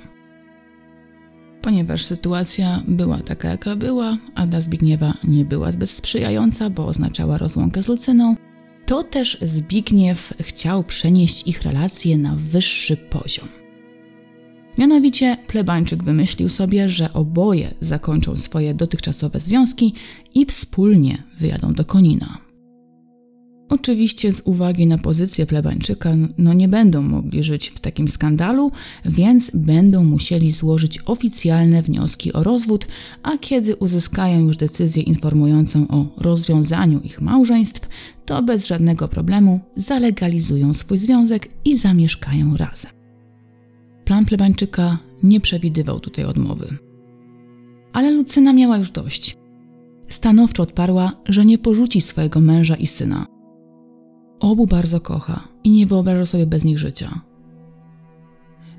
S1: Ponieważ sytuacja była taka, jaka była, a dla Zbigniewa nie była zbyt sprzyjająca, bo oznaczała rozłąkę z Lucyną, to też Zbigniew chciał przenieść ich relacje na wyższy poziom. Mianowicie plebańczyk wymyślił sobie, że oboje zakończą swoje dotychczasowe związki i wspólnie wyjadą do Konina. Oczywiście z uwagi na pozycję plebańczyka, no nie będą mogli żyć w takim skandalu, więc będą musieli złożyć oficjalne wnioski o rozwód, a kiedy uzyskają już decyzję informującą o rozwiązaniu ich małżeństw, to bez żadnego problemu zalegalizują swój związek i zamieszkają razem. Plan plebańczyka nie przewidywał tutaj odmowy. Ale Lucyna miała już dość. Stanowczo odparła, że nie porzuci swojego męża i syna Obu bardzo kocha i nie wyobraża sobie bez nich życia.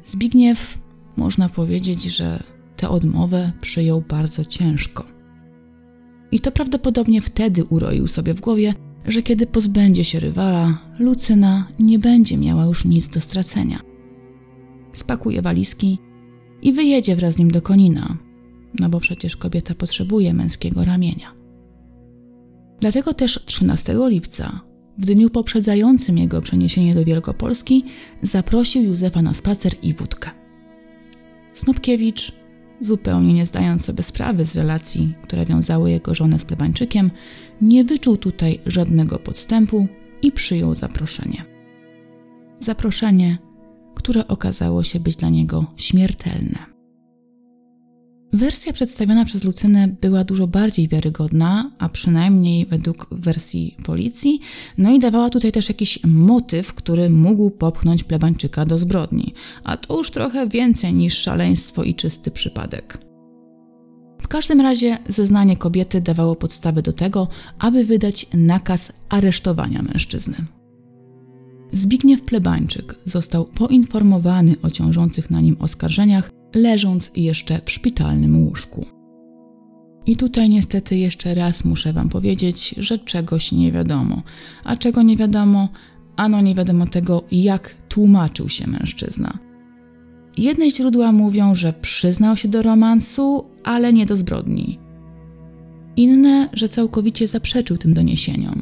S1: Zbigniew, można powiedzieć, że tę odmowę przyjął bardzo ciężko. I to prawdopodobnie wtedy uroił sobie w głowie, że kiedy pozbędzie się rywala, Lucyna nie będzie miała już nic do stracenia. Spakuje walizki i wyjedzie wraz z nim do Konina, no bo przecież kobieta potrzebuje męskiego ramienia. Dlatego też 13 lipca w dniu poprzedzającym jego przeniesienie do Wielkopolski zaprosił Józefa na spacer i wódkę. Snopkiewicz zupełnie nie zdając sobie sprawy z relacji, które wiązały jego żonę z plebańczykiem, nie wyczuł tutaj żadnego podstępu i przyjął zaproszenie. Zaproszenie, które okazało się być dla niego śmiertelne. Wersja przedstawiona przez Lucynę była dużo bardziej wiarygodna, a przynajmniej według wersji policji, no i dawała tutaj też jakiś motyw, który mógł popchnąć plebańczyka do zbrodni, a to już trochę więcej niż szaleństwo i czysty przypadek. W każdym razie zeznanie kobiety dawało podstawy do tego, aby wydać nakaz aresztowania mężczyzny. Zbigniew Plebańczyk został poinformowany o ciążących na nim oskarżeniach leżąc jeszcze w szpitalnym łóżku. I tutaj niestety jeszcze raz muszę Wam powiedzieć, że czegoś nie wiadomo. A czego nie wiadomo? Ano nie wiadomo tego, jak tłumaczył się mężczyzna. Jedne źródła mówią, że przyznał się do romansu, ale nie do zbrodni. Inne, że całkowicie zaprzeczył tym doniesieniom.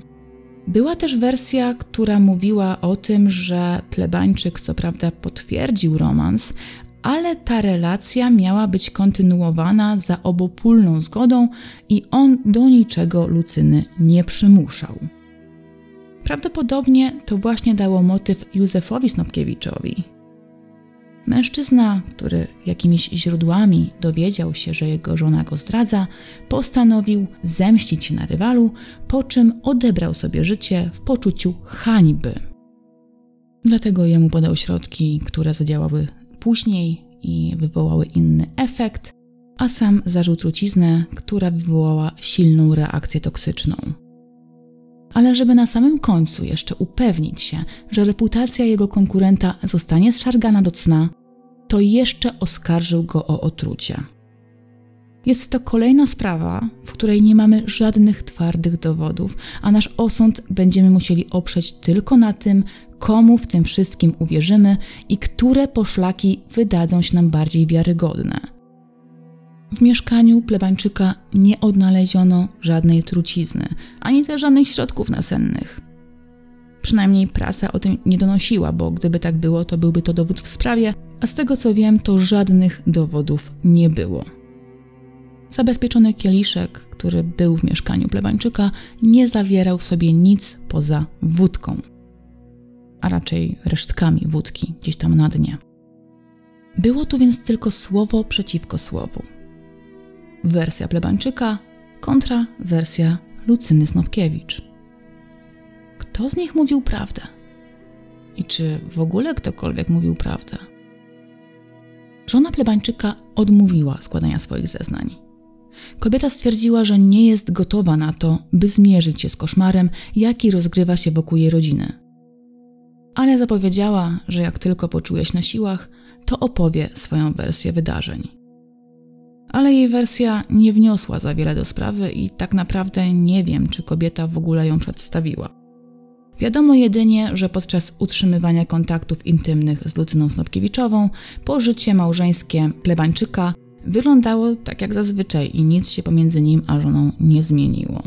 S1: Była też wersja, która mówiła o tym, że plebańczyk co prawda potwierdził romans, ale ta relacja miała być kontynuowana za obopólną zgodą i on do niczego Lucyny nie przymuszał. Prawdopodobnie to właśnie dało motyw Józefowi Snopkiewiczowi. Mężczyzna, który jakimiś źródłami dowiedział się, że jego żona go zdradza, postanowił zemścić się na rywalu, po czym odebrał sobie życie w poczuciu hańby. Dlatego jemu podał środki, które zadziałały później i wywołały inny efekt, a sam zażył truciznę, która wywołała silną reakcję toksyczną. Ale żeby na samym końcu jeszcze upewnić się, że reputacja jego konkurenta zostanie zszargana do cna, to jeszcze oskarżył go o otrucie. Jest to kolejna sprawa, w której nie mamy żadnych twardych dowodów, a nasz osąd będziemy musieli oprzeć tylko na tym, komu w tym wszystkim uwierzymy i które poszlaki wydadzą się nam bardziej wiarygodne. W mieszkaniu plebańczyka nie odnaleziono żadnej trucizny, ani też żadnych środków nasennych. Przynajmniej prasa o tym nie donosiła, bo gdyby tak było, to byłby to dowód w sprawie, a z tego co wiem, to żadnych dowodów nie było. Zabezpieczony kieliszek, który był w mieszkaniu plebańczyka, nie zawierał w sobie nic poza wódką, a raczej resztkami wódki gdzieś tam na dnie. Było tu więc tylko słowo przeciwko słowu. Wersja plebańczyka kontra wersja Lucyny Snopkiewicz. Kto z nich mówił prawdę? I czy w ogóle ktokolwiek mówił prawdę? Żona plebańczyka odmówiła składania swoich zeznań. Kobieta stwierdziła, że nie jest gotowa na to, by zmierzyć się z koszmarem, jaki rozgrywa się wokół jej rodziny. Ale zapowiedziała, że jak tylko poczuje się na siłach, to opowie swoją wersję wydarzeń. Ale jej wersja nie wniosła za wiele do sprawy i tak naprawdę nie wiem, czy kobieta w ogóle ją przedstawiła. Wiadomo jedynie, że podczas utrzymywania kontaktów intymnych z Lucyną Snopkiewiczową pożycie małżeńskie plebańczyka wyglądało tak jak zazwyczaj i nic się pomiędzy nim a żoną nie zmieniło.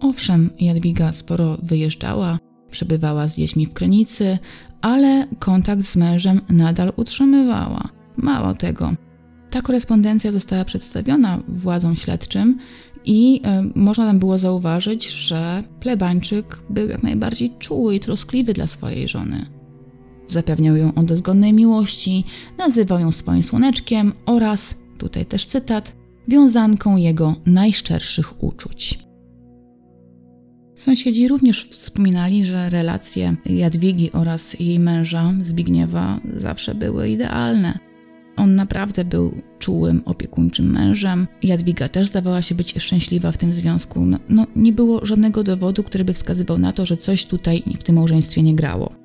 S1: Owszem, Jadwiga sporo wyjeżdżała, przebywała z dziećmi w Krynicy, ale kontakt z mężem nadal utrzymywała. Mało tego, ta korespondencja została przedstawiona władzom śledczym i y, można tam było zauważyć, że plebańczyk był jak najbardziej czuły i troskliwy dla swojej żony. Zapewniał ją o dozgonnej miłości, nazywał ją swoim słoneczkiem oraz, tutaj też cytat, wiązanką jego najszczerszych uczuć. Sąsiedzi również wspominali, że relacje Jadwigi oraz jej męża Zbigniewa zawsze były idealne. On naprawdę był czułym, opiekuńczym mężem. Jadwiga też zdawała się być szczęśliwa w tym związku. No, no, nie było żadnego dowodu, który by wskazywał na to, że coś tutaj w tym małżeństwie nie grało.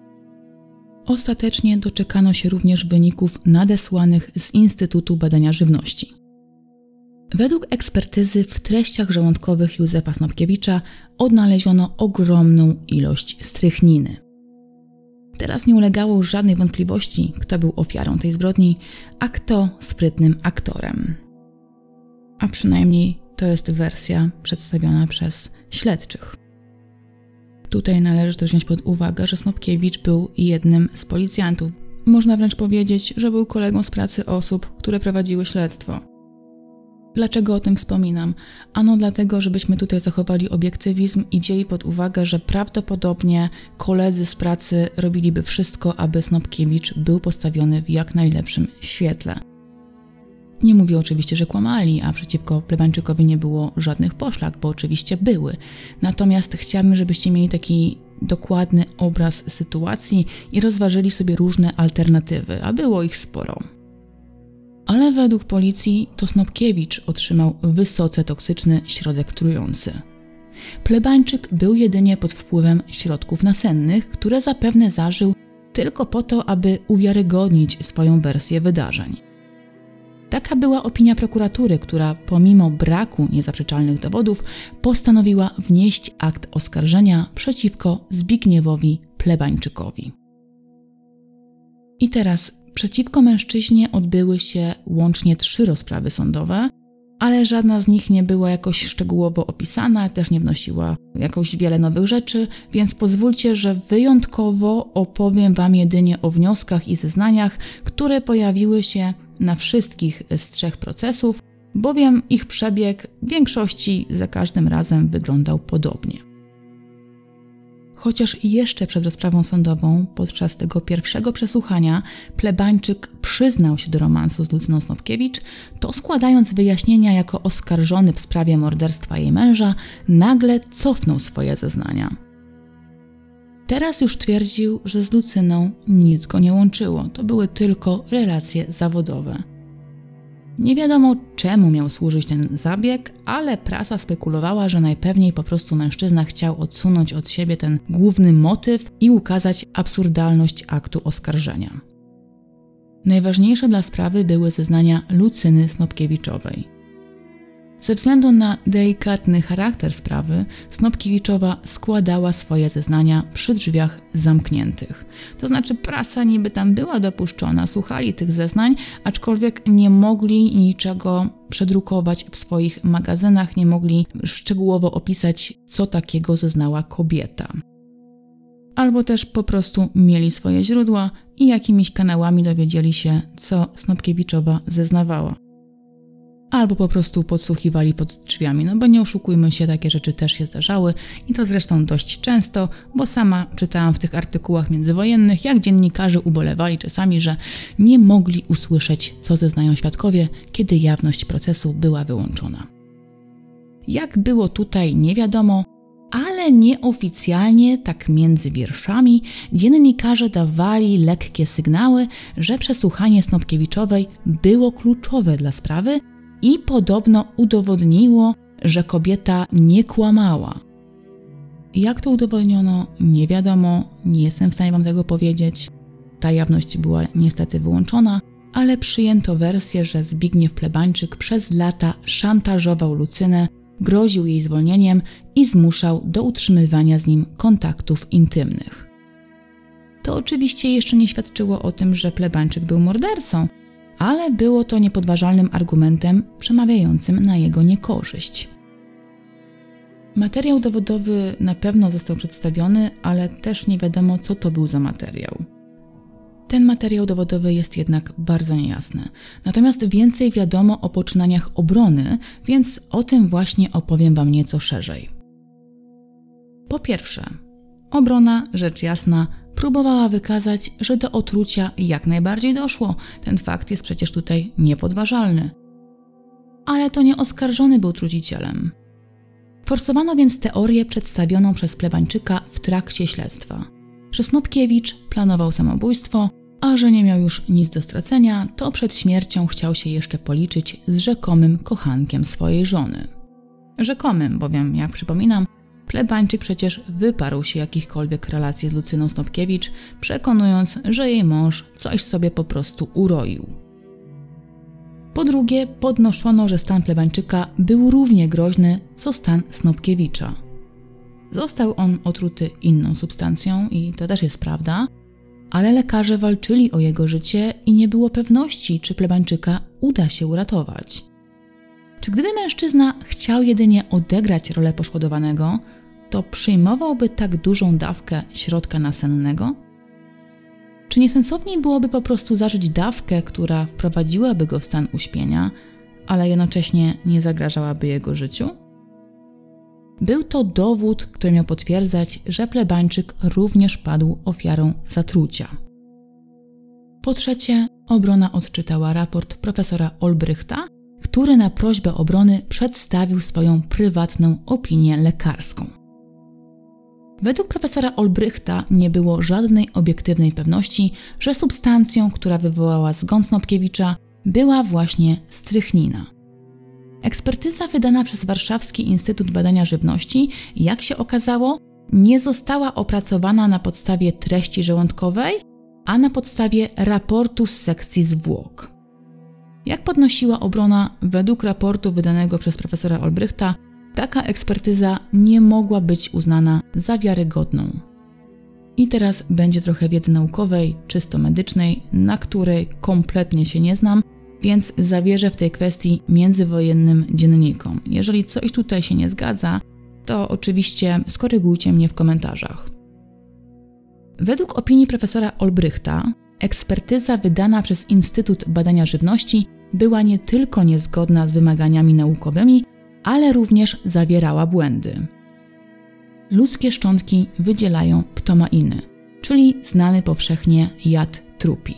S1: Ostatecznie doczekano się również wyników nadesłanych z Instytutu Badania Żywności. Według ekspertyzy w treściach żołądkowych Józefa Snopkiewicza odnaleziono ogromną ilość strychniny. Teraz nie ulegało już żadnej wątpliwości, kto był ofiarą tej zbrodni, a kto sprytnym aktorem. A przynajmniej to jest wersja przedstawiona przez śledczych. Tutaj należy też wziąć pod uwagę, że Snopkiewicz był jednym z policjantów Można wręcz powiedzieć, że był kolegą z pracy osób, które prowadziły śledztwo. Dlaczego o tym wspominam? Ano dlatego, żebyśmy tutaj zachowali obiektywizm i wzięli pod uwagę, że prawdopodobnie koledzy z pracy robiliby wszystko, aby Snopkiewicz był postawiony w jak najlepszym świetle. Nie mówię oczywiście, że kłamali, a przeciwko Plebańczykowi nie było żadnych poszlak, bo oczywiście były. Natomiast chciałabym, żebyście mieli taki dokładny obraz sytuacji i rozważyli sobie różne alternatywy, a było ich sporo. Ale według policji to Snopkiewicz otrzymał wysoce toksyczny środek trujący. Plebańczyk był jedynie pod wpływem środków nasennych, które zapewne zażył tylko po to, aby uwiarygodnić swoją wersję wydarzeń. Taka była opinia prokuratury, która pomimo braku niezaprzeczalnych dowodów postanowiła wnieść akt oskarżenia przeciwko Zbigniewowi Plebańczykowi. I teraz przeciwko mężczyźnie odbyły się łącznie trzy rozprawy sądowe, ale żadna z nich nie była jakoś szczegółowo opisana, też nie wnosiła jakoś wiele nowych rzeczy, więc pozwólcie, że wyjątkowo opowiem Wam jedynie o wnioskach i zeznaniach, które pojawiły się na wszystkich z trzech procesów, bowiem ich przebieg w większości za każdym razem wyglądał podobnie. Chociaż jeszcze przed rozprawą sądową, podczas tego pierwszego przesłuchania, plebańczyk przyznał się do romansu z Lucyną Snopkiewicz, to składając wyjaśnienia jako oskarżony w sprawie morderstwa jej męża, nagle cofnął swoje zeznania. Teraz już twierdził, że z Lucyną nic go nie łączyło, to były tylko relacje zawodowe. Nie wiadomo czemu miał służyć ten zabieg, ale prasa spekulowała, że najpewniej po prostu mężczyzna chciał odsunąć od siebie ten główny motyw i ukazać absurdalność aktu oskarżenia. Najważniejsze dla sprawy były zeznania Lucyny Snopkiewiczowej. Ze względu na delikatny charakter sprawy, Snopkiewiczowa składała swoje zeznania przy drzwiach zamkniętych. To znaczy prasa niby tam była dopuszczona, słuchali tych zeznań, aczkolwiek nie mogli niczego przedrukować w swoich magazynach, nie mogli szczegółowo opisać, co takiego zeznała kobieta. Albo też po prostu mieli swoje źródła i jakimiś kanałami dowiedzieli się, co Snopkiewiczowa zeznawała albo po prostu podsłuchiwali pod drzwiami. No bo nie oszukujmy się, takie rzeczy też się zdarzały i to zresztą dość często, bo sama czytałam w tych artykułach międzywojennych, jak dziennikarze ubolewali czasami, że nie mogli usłyszeć, co zeznają świadkowie, kiedy jawność procesu była wyłączona. Jak było tutaj, nie wiadomo, ale nieoficjalnie, tak między wierszami, dziennikarze dawali lekkie sygnały, że przesłuchanie Snopkiewiczowej było kluczowe dla sprawy i podobno udowodniło, że kobieta nie kłamała. Jak to udowodniono, nie wiadomo, nie jestem w stanie Wam tego powiedzieć. Ta jawność była niestety wyłączona, ale przyjęto wersję, że Zbigniew Plebańczyk przez lata szantażował Lucynę, groził jej zwolnieniem i zmuszał do utrzymywania z nim kontaktów intymnych. To oczywiście jeszcze nie świadczyło o tym, że Plebańczyk był mordercą, ale było to niepodważalnym argumentem przemawiającym na jego niekorzyść. Materiał dowodowy na pewno został przedstawiony, ale też nie wiadomo, co to był za materiał. Ten materiał dowodowy jest jednak bardzo niejasny. Natomiast więcej wiadomo o poczynaniach obrony, więc o tym właśnie opowiem Wam nieco szerzej. Po pierwsze, obrona, rzecz jasna, próbowała wykazać, że do otrucia jak najbardziej doszło. Ten fakt jest przecież tutaj niepodważalny. Ale to nie oskarżony był trucicielem. Forsowano więc teorię przedstawioną przez Plebańczyka w trakcie śledztwa, że Snopkiewicz planował samobójstwo, a że nie miał już nic do stracenia, to przed śmiercią chciał się jeszcze policzyć z rzekomym kochankiem swojej żony. Rzekomym, bowiem, jak przypominam, Plebańczyk przecież wyparł się jakichkolwiek relacji z Lucyną Snopkiewicz, przekonując, że jej mąż coś sobie po prostu uroił. Po drugie, podnoszono, że stan Plebańczyka był równie groźny co stan Snopkiewicza. Został on otruty inną substancją i to też jest prawda, ale lekarze walczyli o jego życie i nie było pewności, czy Plebańczyka uda się uratować. Czy gdyby mężczyzna chciał jedynie odegrać rolę poszkodowanego, to przyjmowałby tak dużą dawkę środka nasennego? Czy niesensowniej byłoby po prostu zażyć dawkę, która wprowadziłaby go w stan uśpienia, ale jednocześnie nie zagrażałaby jego życiu? Był to dowód, który miał potwierdzać, że plebańczyk również padł ofiarą zatrucia. Po trzecie, obrona odczytała raport profesora Olbrychta, który na prośbę obrony przedstawił swoją prywatną opinię lekarską. Według profesora Olbrychta nie było żadnej obiektywnej pewności, że substancją, która wywołała zgon Snopkiewicza, była właśnie strychnina. Ekspertyza wydana przez Warszawski Instytut Badania Żywności, jak się okazało, nie została opracowana na podstawie treści żołądkowej, a na podstawie raportu z sekcji zwłok. Jak podnosiła obrona, według raportu wydanego przez profesora Olbrychta, taka ekspertyza nie mogła być uznana za wiarygodną. I teraz będzie trochę wiedzy naukowej, czysto medycznej, na której kompletnie się nie znam, więc zawierzę w tej kwestii międzywojennym dziennikom. Jeżeli coś tutaj się nie zgadza, to oczywiście skorygujcie mnie w komentarzach. Według opinii profesora Olbrychta, ekspertyza wydana przez Instytut Badania Żywności była nie tylko niezgodna z wymaganiami naukowymi, ale również zawierała błędy. Ludzkie szczątki wydzielają ptomainy, czyli znany powszechnie jad trupi.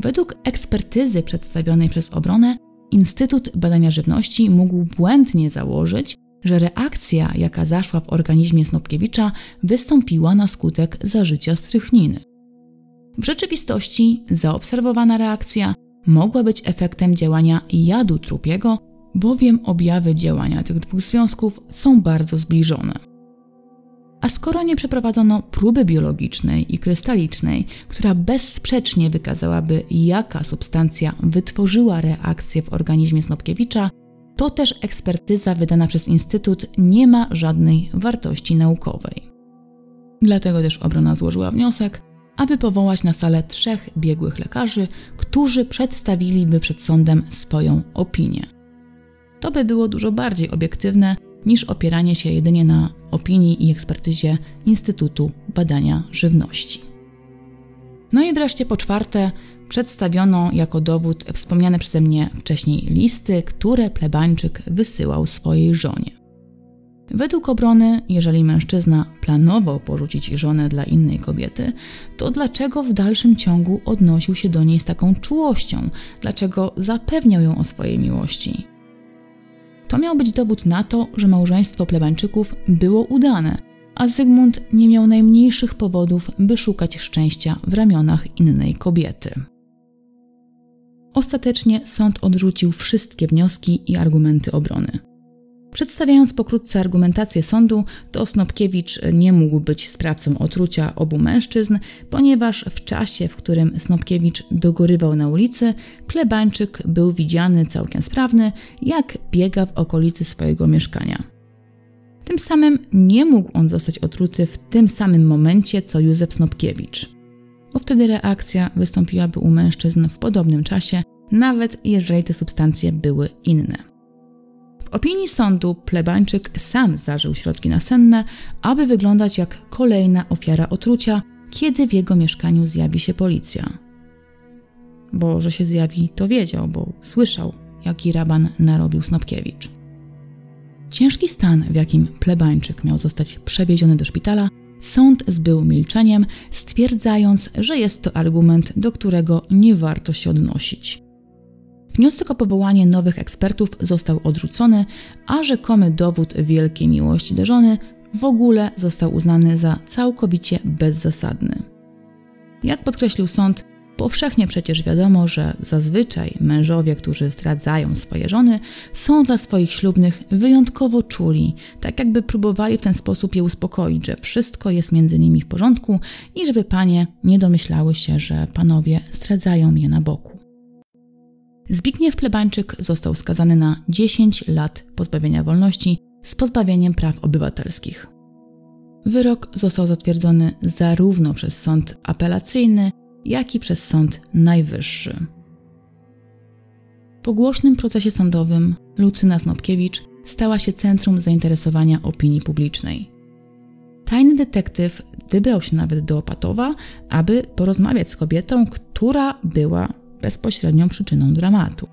S1: Według ekspertyzy przedstawionej przez obronę, Instytut Badania Żywności mógł błędnie założyć, że reakcja, jaka zaszła w organizmie Snopkiewicza, wystąpiła na skutek zażycia strychniny. W rzeczywistości zaobserwowana reakcja mogła być efektem działania jadu trupiego, bowiem objawy działania tych dwóch związków są bardzo zbliżone. A skoro nie przeprowadzono próby biologicznej i krystalicznej, która bezsprzecznie wykazałaby, jaka substancja wytworzyła reakcję w organizmie Snopkiewicza, to też ekspertyza wydana przez Instytut nie ma żadnej wartości naukowej. Dlatego też obrona złożyła wniosek, aby powołać na salę trzech biegłych lekarzy, którzy przedstawiliby przed sądem swoją opinię. To by było dużo bardziej obiektywne niż opieranie się jedynie na opinii i ekspertyzie Instytutu Badania Żywności. No i wreszcie po czwarte, przedstawiono jako dowód wspomniane przeze mnie wcześniej listy, które plebańczyk wysyłał swojej żonie. Według obrony, jeżeli mężczyzna planował porzucić żonę dla innej kobiety, to dlaczego w dalszym ciągu odnosił się do niej z taką czułością? Dlaczego zapewniał ją o swojej miłości? To miał być dowód na to, że małżeństwo plebańczyków było udane, a Zygmunt nie miał najmniejszych powodów, by szukać szczęścia w ramionach innej kobiety. Ostatecznie sąd odrzucił wszystkie wnioski i argumenty obrony. Przedstawiając pokrótce argumentację sądu, to Snopkiewicz nie mógł być sprawcą otrucia obu mężczyzn, ponieważ w czasie, w którym Snopkiewicz dogorywał na ulicy, plebańczyk był widziany całkiem sprawny, jak biega w okolicy swojego mieszkania. Tym samym nie mógł on zostać otruty w tym samym momencie co Józef Snopkiewicz, bo wtedy reakcja wystąpiłaby u mężczyzn w podobnym czasie, nawet jeżeli te substancje były inne. W opinii sądu plebańczyk sam zażył środki nasenne, aby wyglądać jak kolejna ofiara otrucia, kiedy w jego mieszkaniu zjawi się policja. Bo że się zjawi, to wiedział, bo słyszał, jaki raban narobił Snopkiewicz. Ciężki stan, w jakim plebańczyk miał zostać przewieziony do szpitala, sąd zbył milczeniem, stwierdzając, że jest to argument, do którego nie warto się odnosić. Wniosek o powołanie nowych ekspertów został odrzucony, a rzekomy dowód wielkiej miłości do żony w ogóle został uznany za całkowicie bezzasadny. Jak podkreślił sąd, powszechnie przecież wiadomo, że zazwyczaj mężowie, którzy zdradzają swoje żony, są dla swoich ślubnych wyjątkowo czuli, tak jakby próbowali w ten sposób je uspokoić, że wszystko jest między nimi w porządku i żeby panie nie domyślały się, że panowie zdradzają je na boku. Zbigniew Plebańczyk został skazany na 10 lat pozbawienia wolności z pozbawieniem praw obywatelskich. Wyrok został zatwierdzony zarówno przez sąd apelacyjny, jak i przez sąd najwyższy. Po głośnym procesie sądowym Lucyna Snopkiewicz stała się centrum zainteresowania opinii publicznej. Tajny detektyw wybrał się nawet do Opatowa, aby porozmawiać z kobietą, która była bezpośrednią przyczyną dramatu.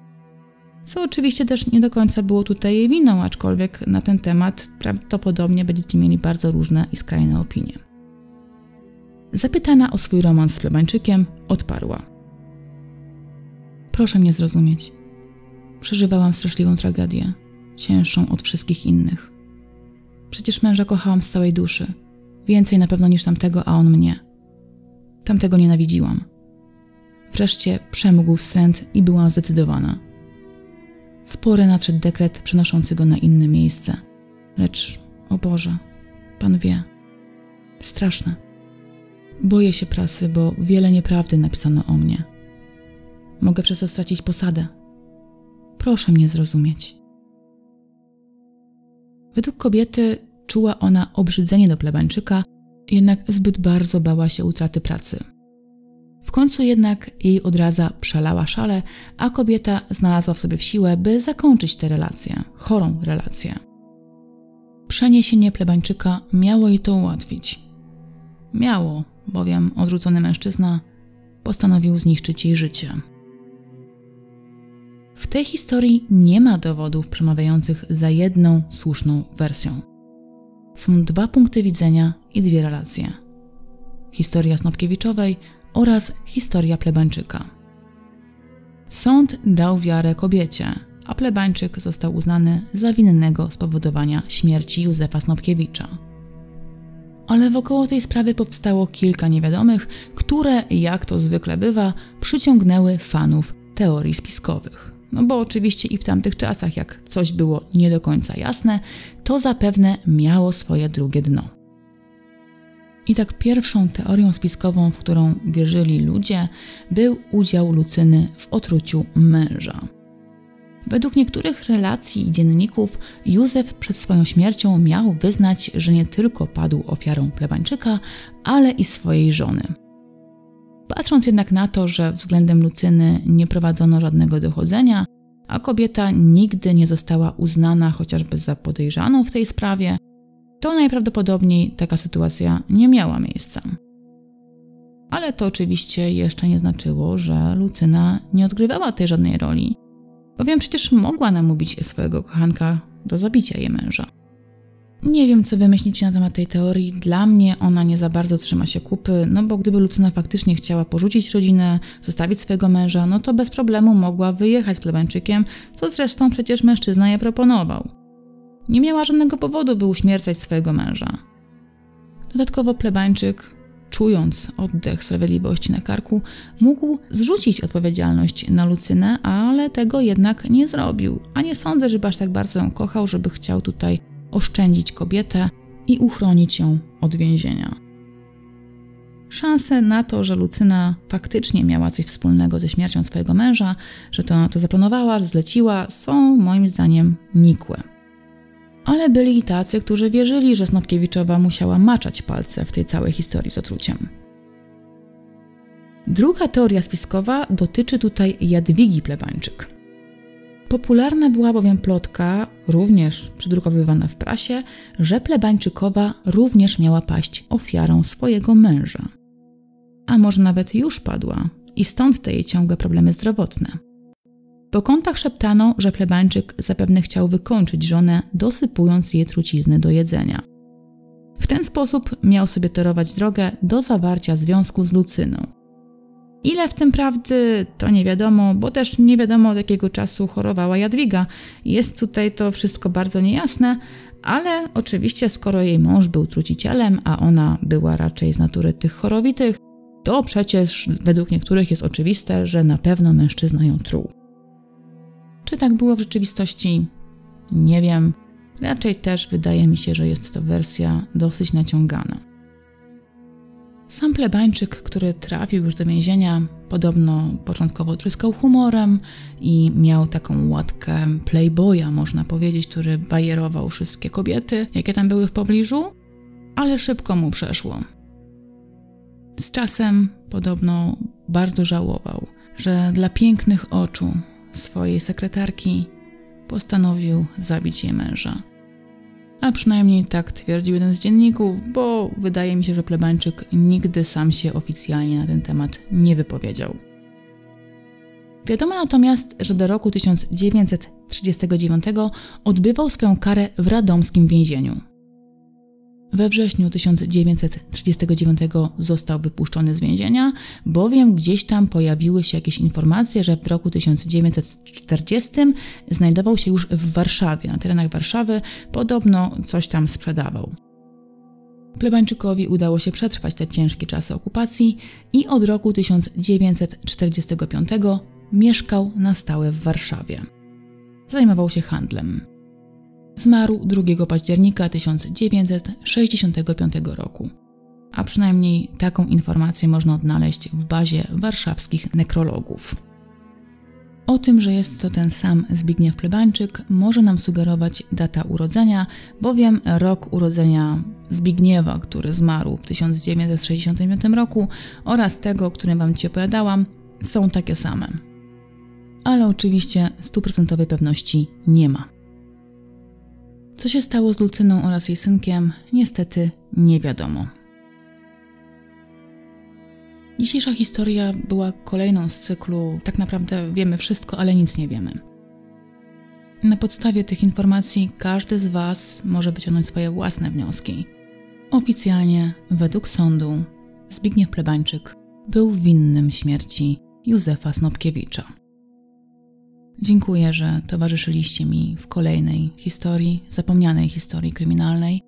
S1: Co oczywiście też nie do końca było tutaj jej winą, aczkolwiek na ten temat prawdopodobnie będziecie mieli bardzo różne i skrajne opinie. Zapytana o swój romans z plebańczykiem, odparła: Proszę mnie zrozumieć. Przeżywałam straszliwą tragedię, cięższą od wszystkich innych. Przecież męża kochałam z całej duszy. Więcej na pewno niż tamtego, a on mnie. Tamtego nienawidziłam. Wreszcie przemógł wstręt i byłam zdecydowana. W porę nadszedł dekret przenoszący go na inne miejsce. Lecz, o Boże, Pan wie. Straszne. Boję się prasy, bo wiele nieprawdy napisano o mnie. Mogę przez to stracić posadę. Proszę mnie zrozumieć. Według kobiety czuła ona obrzydzenie do plebańczyka, jednak zbyt bardzo bała się utraty pracy. W końcu jednak jej odraza przelała szale, a kobieta znalazła w sobie siłę, by zakończyć tę relację, chorą relację. Przeniesienie plebańczyka miało jej to ułatwić. Miało, bowiem odrzucony mężczyzna postanowił zniszczyć jej życie. W tej historii nie ma dowodów przemawiających za jedną słuszną wersją. Są dwa punkty widzenia i dwie relacje. Historia Snopkiewiczowej oraz historia plebańczyka. Sąd dał wiarę kobiecie, a plebańczyk został uznany za winnego spowodowania śmierci Józefa Snopkiewicza. Ale wokoło tej sprawy powstało kilka niewiadomych, które, jak to zwykle bywa, przyciągnęły fanów teorii spiskowych. No bo oczywiście i w tamtych czasach, jak coś było nie do końca jasne, to zapewne miało swoje drugie dno. I tak pierwszą teorią spiskową, w którą wierzyli ludzie, był udział Lucyny w otruciu męża. Według niektórych relacji i dzienników Józef przed swoją śmiercią miał wyznać, że nie tylko padł ofiarą plebańczyka, ale i swojej żony. Patrząc jednak na to, że względem Lucyny nie prowadzono żadnego dochodzenia, a kobieta nigdy nie została uznana chociażby za podejrzaną w tej sprawie, to najprawdopodobniej taka sytuacja nie miała miejsca. Ale to oczywiście jeszcze nie znaczyło, że Lucyna nie odgrywała tej żadnej roli, bowiem przecież mogła namówić swojego kochanka do zabicia jej męża. Nie wiem, co wymyślicie na temat tej teorii. Dla mnie ona nie za bardzo trzyma się kupy, no bo gdyby Lucyna faktycznie chciała porzucić rodzinę, zostawić swojego męża, no to bez problemu mogła wyjechać z plebańczykiem, co zresztą przecież mężczyzna jej proponował. Nie miała żadnego powodu, by uśmiercać swojego męża. Dodatkowo plebańczyk, czując oddech sprawiedliwości na karku, mógł zrzucić odpowiedzialność na Lucynę, ale tego jednak nie zrobił. A nie sądzę, żeby aż tak bardzo ją kochał, żeby chciał tutaj oszczędzić kobietę i uchronić ją od więzienia. Szanse na to, że Lucyna faktycznie miała coś wspólnego ze śmiercią swojego męża, że to, to zaplanowała, że zleciła, są moim zdaniem nikłe. Ale byli i tacy, którzy wierzyli, że Snopkiewiczowa musiała maczać palce w tej całej historii z otruciem. Druga teoria spiskowa dotyczy tutaj Jadwigi Plebańczyk. Popularna była bowiem plotka, również przydrukowywana w prasie, że plebańczykowa również miała paść ofiarą swojego męża. A może nawet już padła i stąd te jej ciągłe problemy zdrowotne. Po kątach szeptano, że plebańczyk zapewne chciał wykończyć żonę, dosypując jej trucizny do jedzenia. W ten sposób miał sobie torować drogę do zawarcia związku z Lucyną. Ile w tym prawdy, to nie wiadomo, bo też nie wiadomo od jakiego czasu chorowała Jadwiga. Jest tutaj to wszystko bardzo niejasne, ale oczywiście skoro jej mąż był trucicielem, a ona była raczej z natury tych chorowitych, to przecież według niektórych jest oczywiste, że na pewno mężczyzna ją truł. Czy tak było w rzeczywistości? Nie wiem. Raczej też wydaje mi się, że jest to wersja dosyć naciągana. Sam plebańczyk, który trafił już do więzienia, podobno początkowo tryskał humorem i miał taką łatkę playboya, można powiedzieć, który bajerował wszystkie kobiety, jakie tam były w pobliżu, ale szybko mu przeszło. Z czasem podobno bardzo żałował, że dla pięknych oczu swojej sekretarki postanowił zabić jej męża. A przynajmniej tak twierdził jeden z dzienników, bo wydaje mi się, że plebańczyk nigdy sam się oficjalnie na ten temat nie wypowiedział. Wiadomo natomiast, że do roku 1939 odbywał swoją karę w radomskim więzieniu. We wrześniu 1939 został wypuszczony z więzienia, bowiem gdzieś tam pojawiły się jakieś informacje, że w roku 1940 znajdował się już w Warszawie, na terenach Warszawy, podobno coś tam sprzedawał. Plebańczykowi udało się przetrwać te ciężkie czasy okupacji i od roku 1945 mieszkał na stałe w Warszawie. Zajmował się handlem. Zmarł 2 października 1965 roku, a przynajmniej taką informację można odnaleźć w bazie warszawskich nekrologów. O tym, że jest to ten sam Zbigniew Plebańczyk, może nam sugerować data urodzenia, bowiem rok urodzenia Zbigniewa, który zmarł w 1965 roku, oraz tego, o którym Wam Ci opowiadałam, są takie same. Ale oczywiście stuprocentowej pewności nie ma. Co się stało z Lucyną oraz jej synkiem, niestety nie wiadomo. Dzisiejsza historia była kolejną z cyklu Tak naprawdę wiemy wszystko, ale nic nie wiemy. Na podstawie tych informacji każdy z Was może wyciągnąć swoje własne wnioski. Oficjalnie, według sądu, Zbigniew Plebańczyk był winnym śmierci Józefa Snopkiewicza. Dziękuję, że towarzyszyliście mi w kolejnej historii, zapomnianej historii kryminalnej.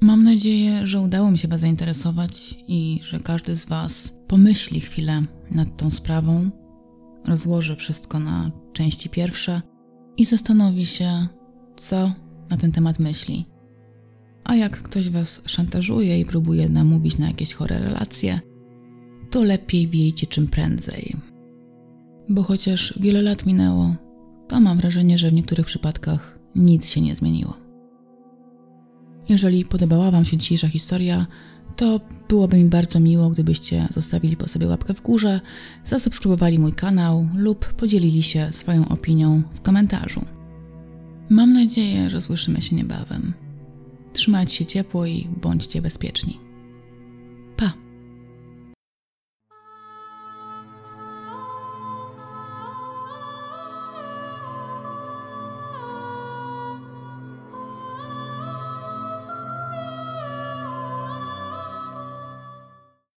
S1: Mam nadzieję, że udało mi się Was zainteresować i że każdy z Was pomyśli chwilę nad tą sprawą, rozłoży wszystko na części pierwsze i zastanowi się, co na ten temat myśli. A jak ktoś Was szantażuje i próbuje namówić na jakieś chore relacje, to lepiej wiejcie czym prędzej, bo chociaż wiele lat minęło, to mam wrażenie, że w niektórych przypadkach nic się nie zmieniło. Jeżeli podobała Wam się dzisiejsza historia, to byłoby mi bardzo miło, gdybyście zostawili po sobie łapkę w górze, zasubskrybowali mój kanał lub podzielili się swoją opinią w komentarzu. Mam nadzieję, że słyszymy się niebawem. Trzymajcie się ciepło i bądźcie bezpieczni.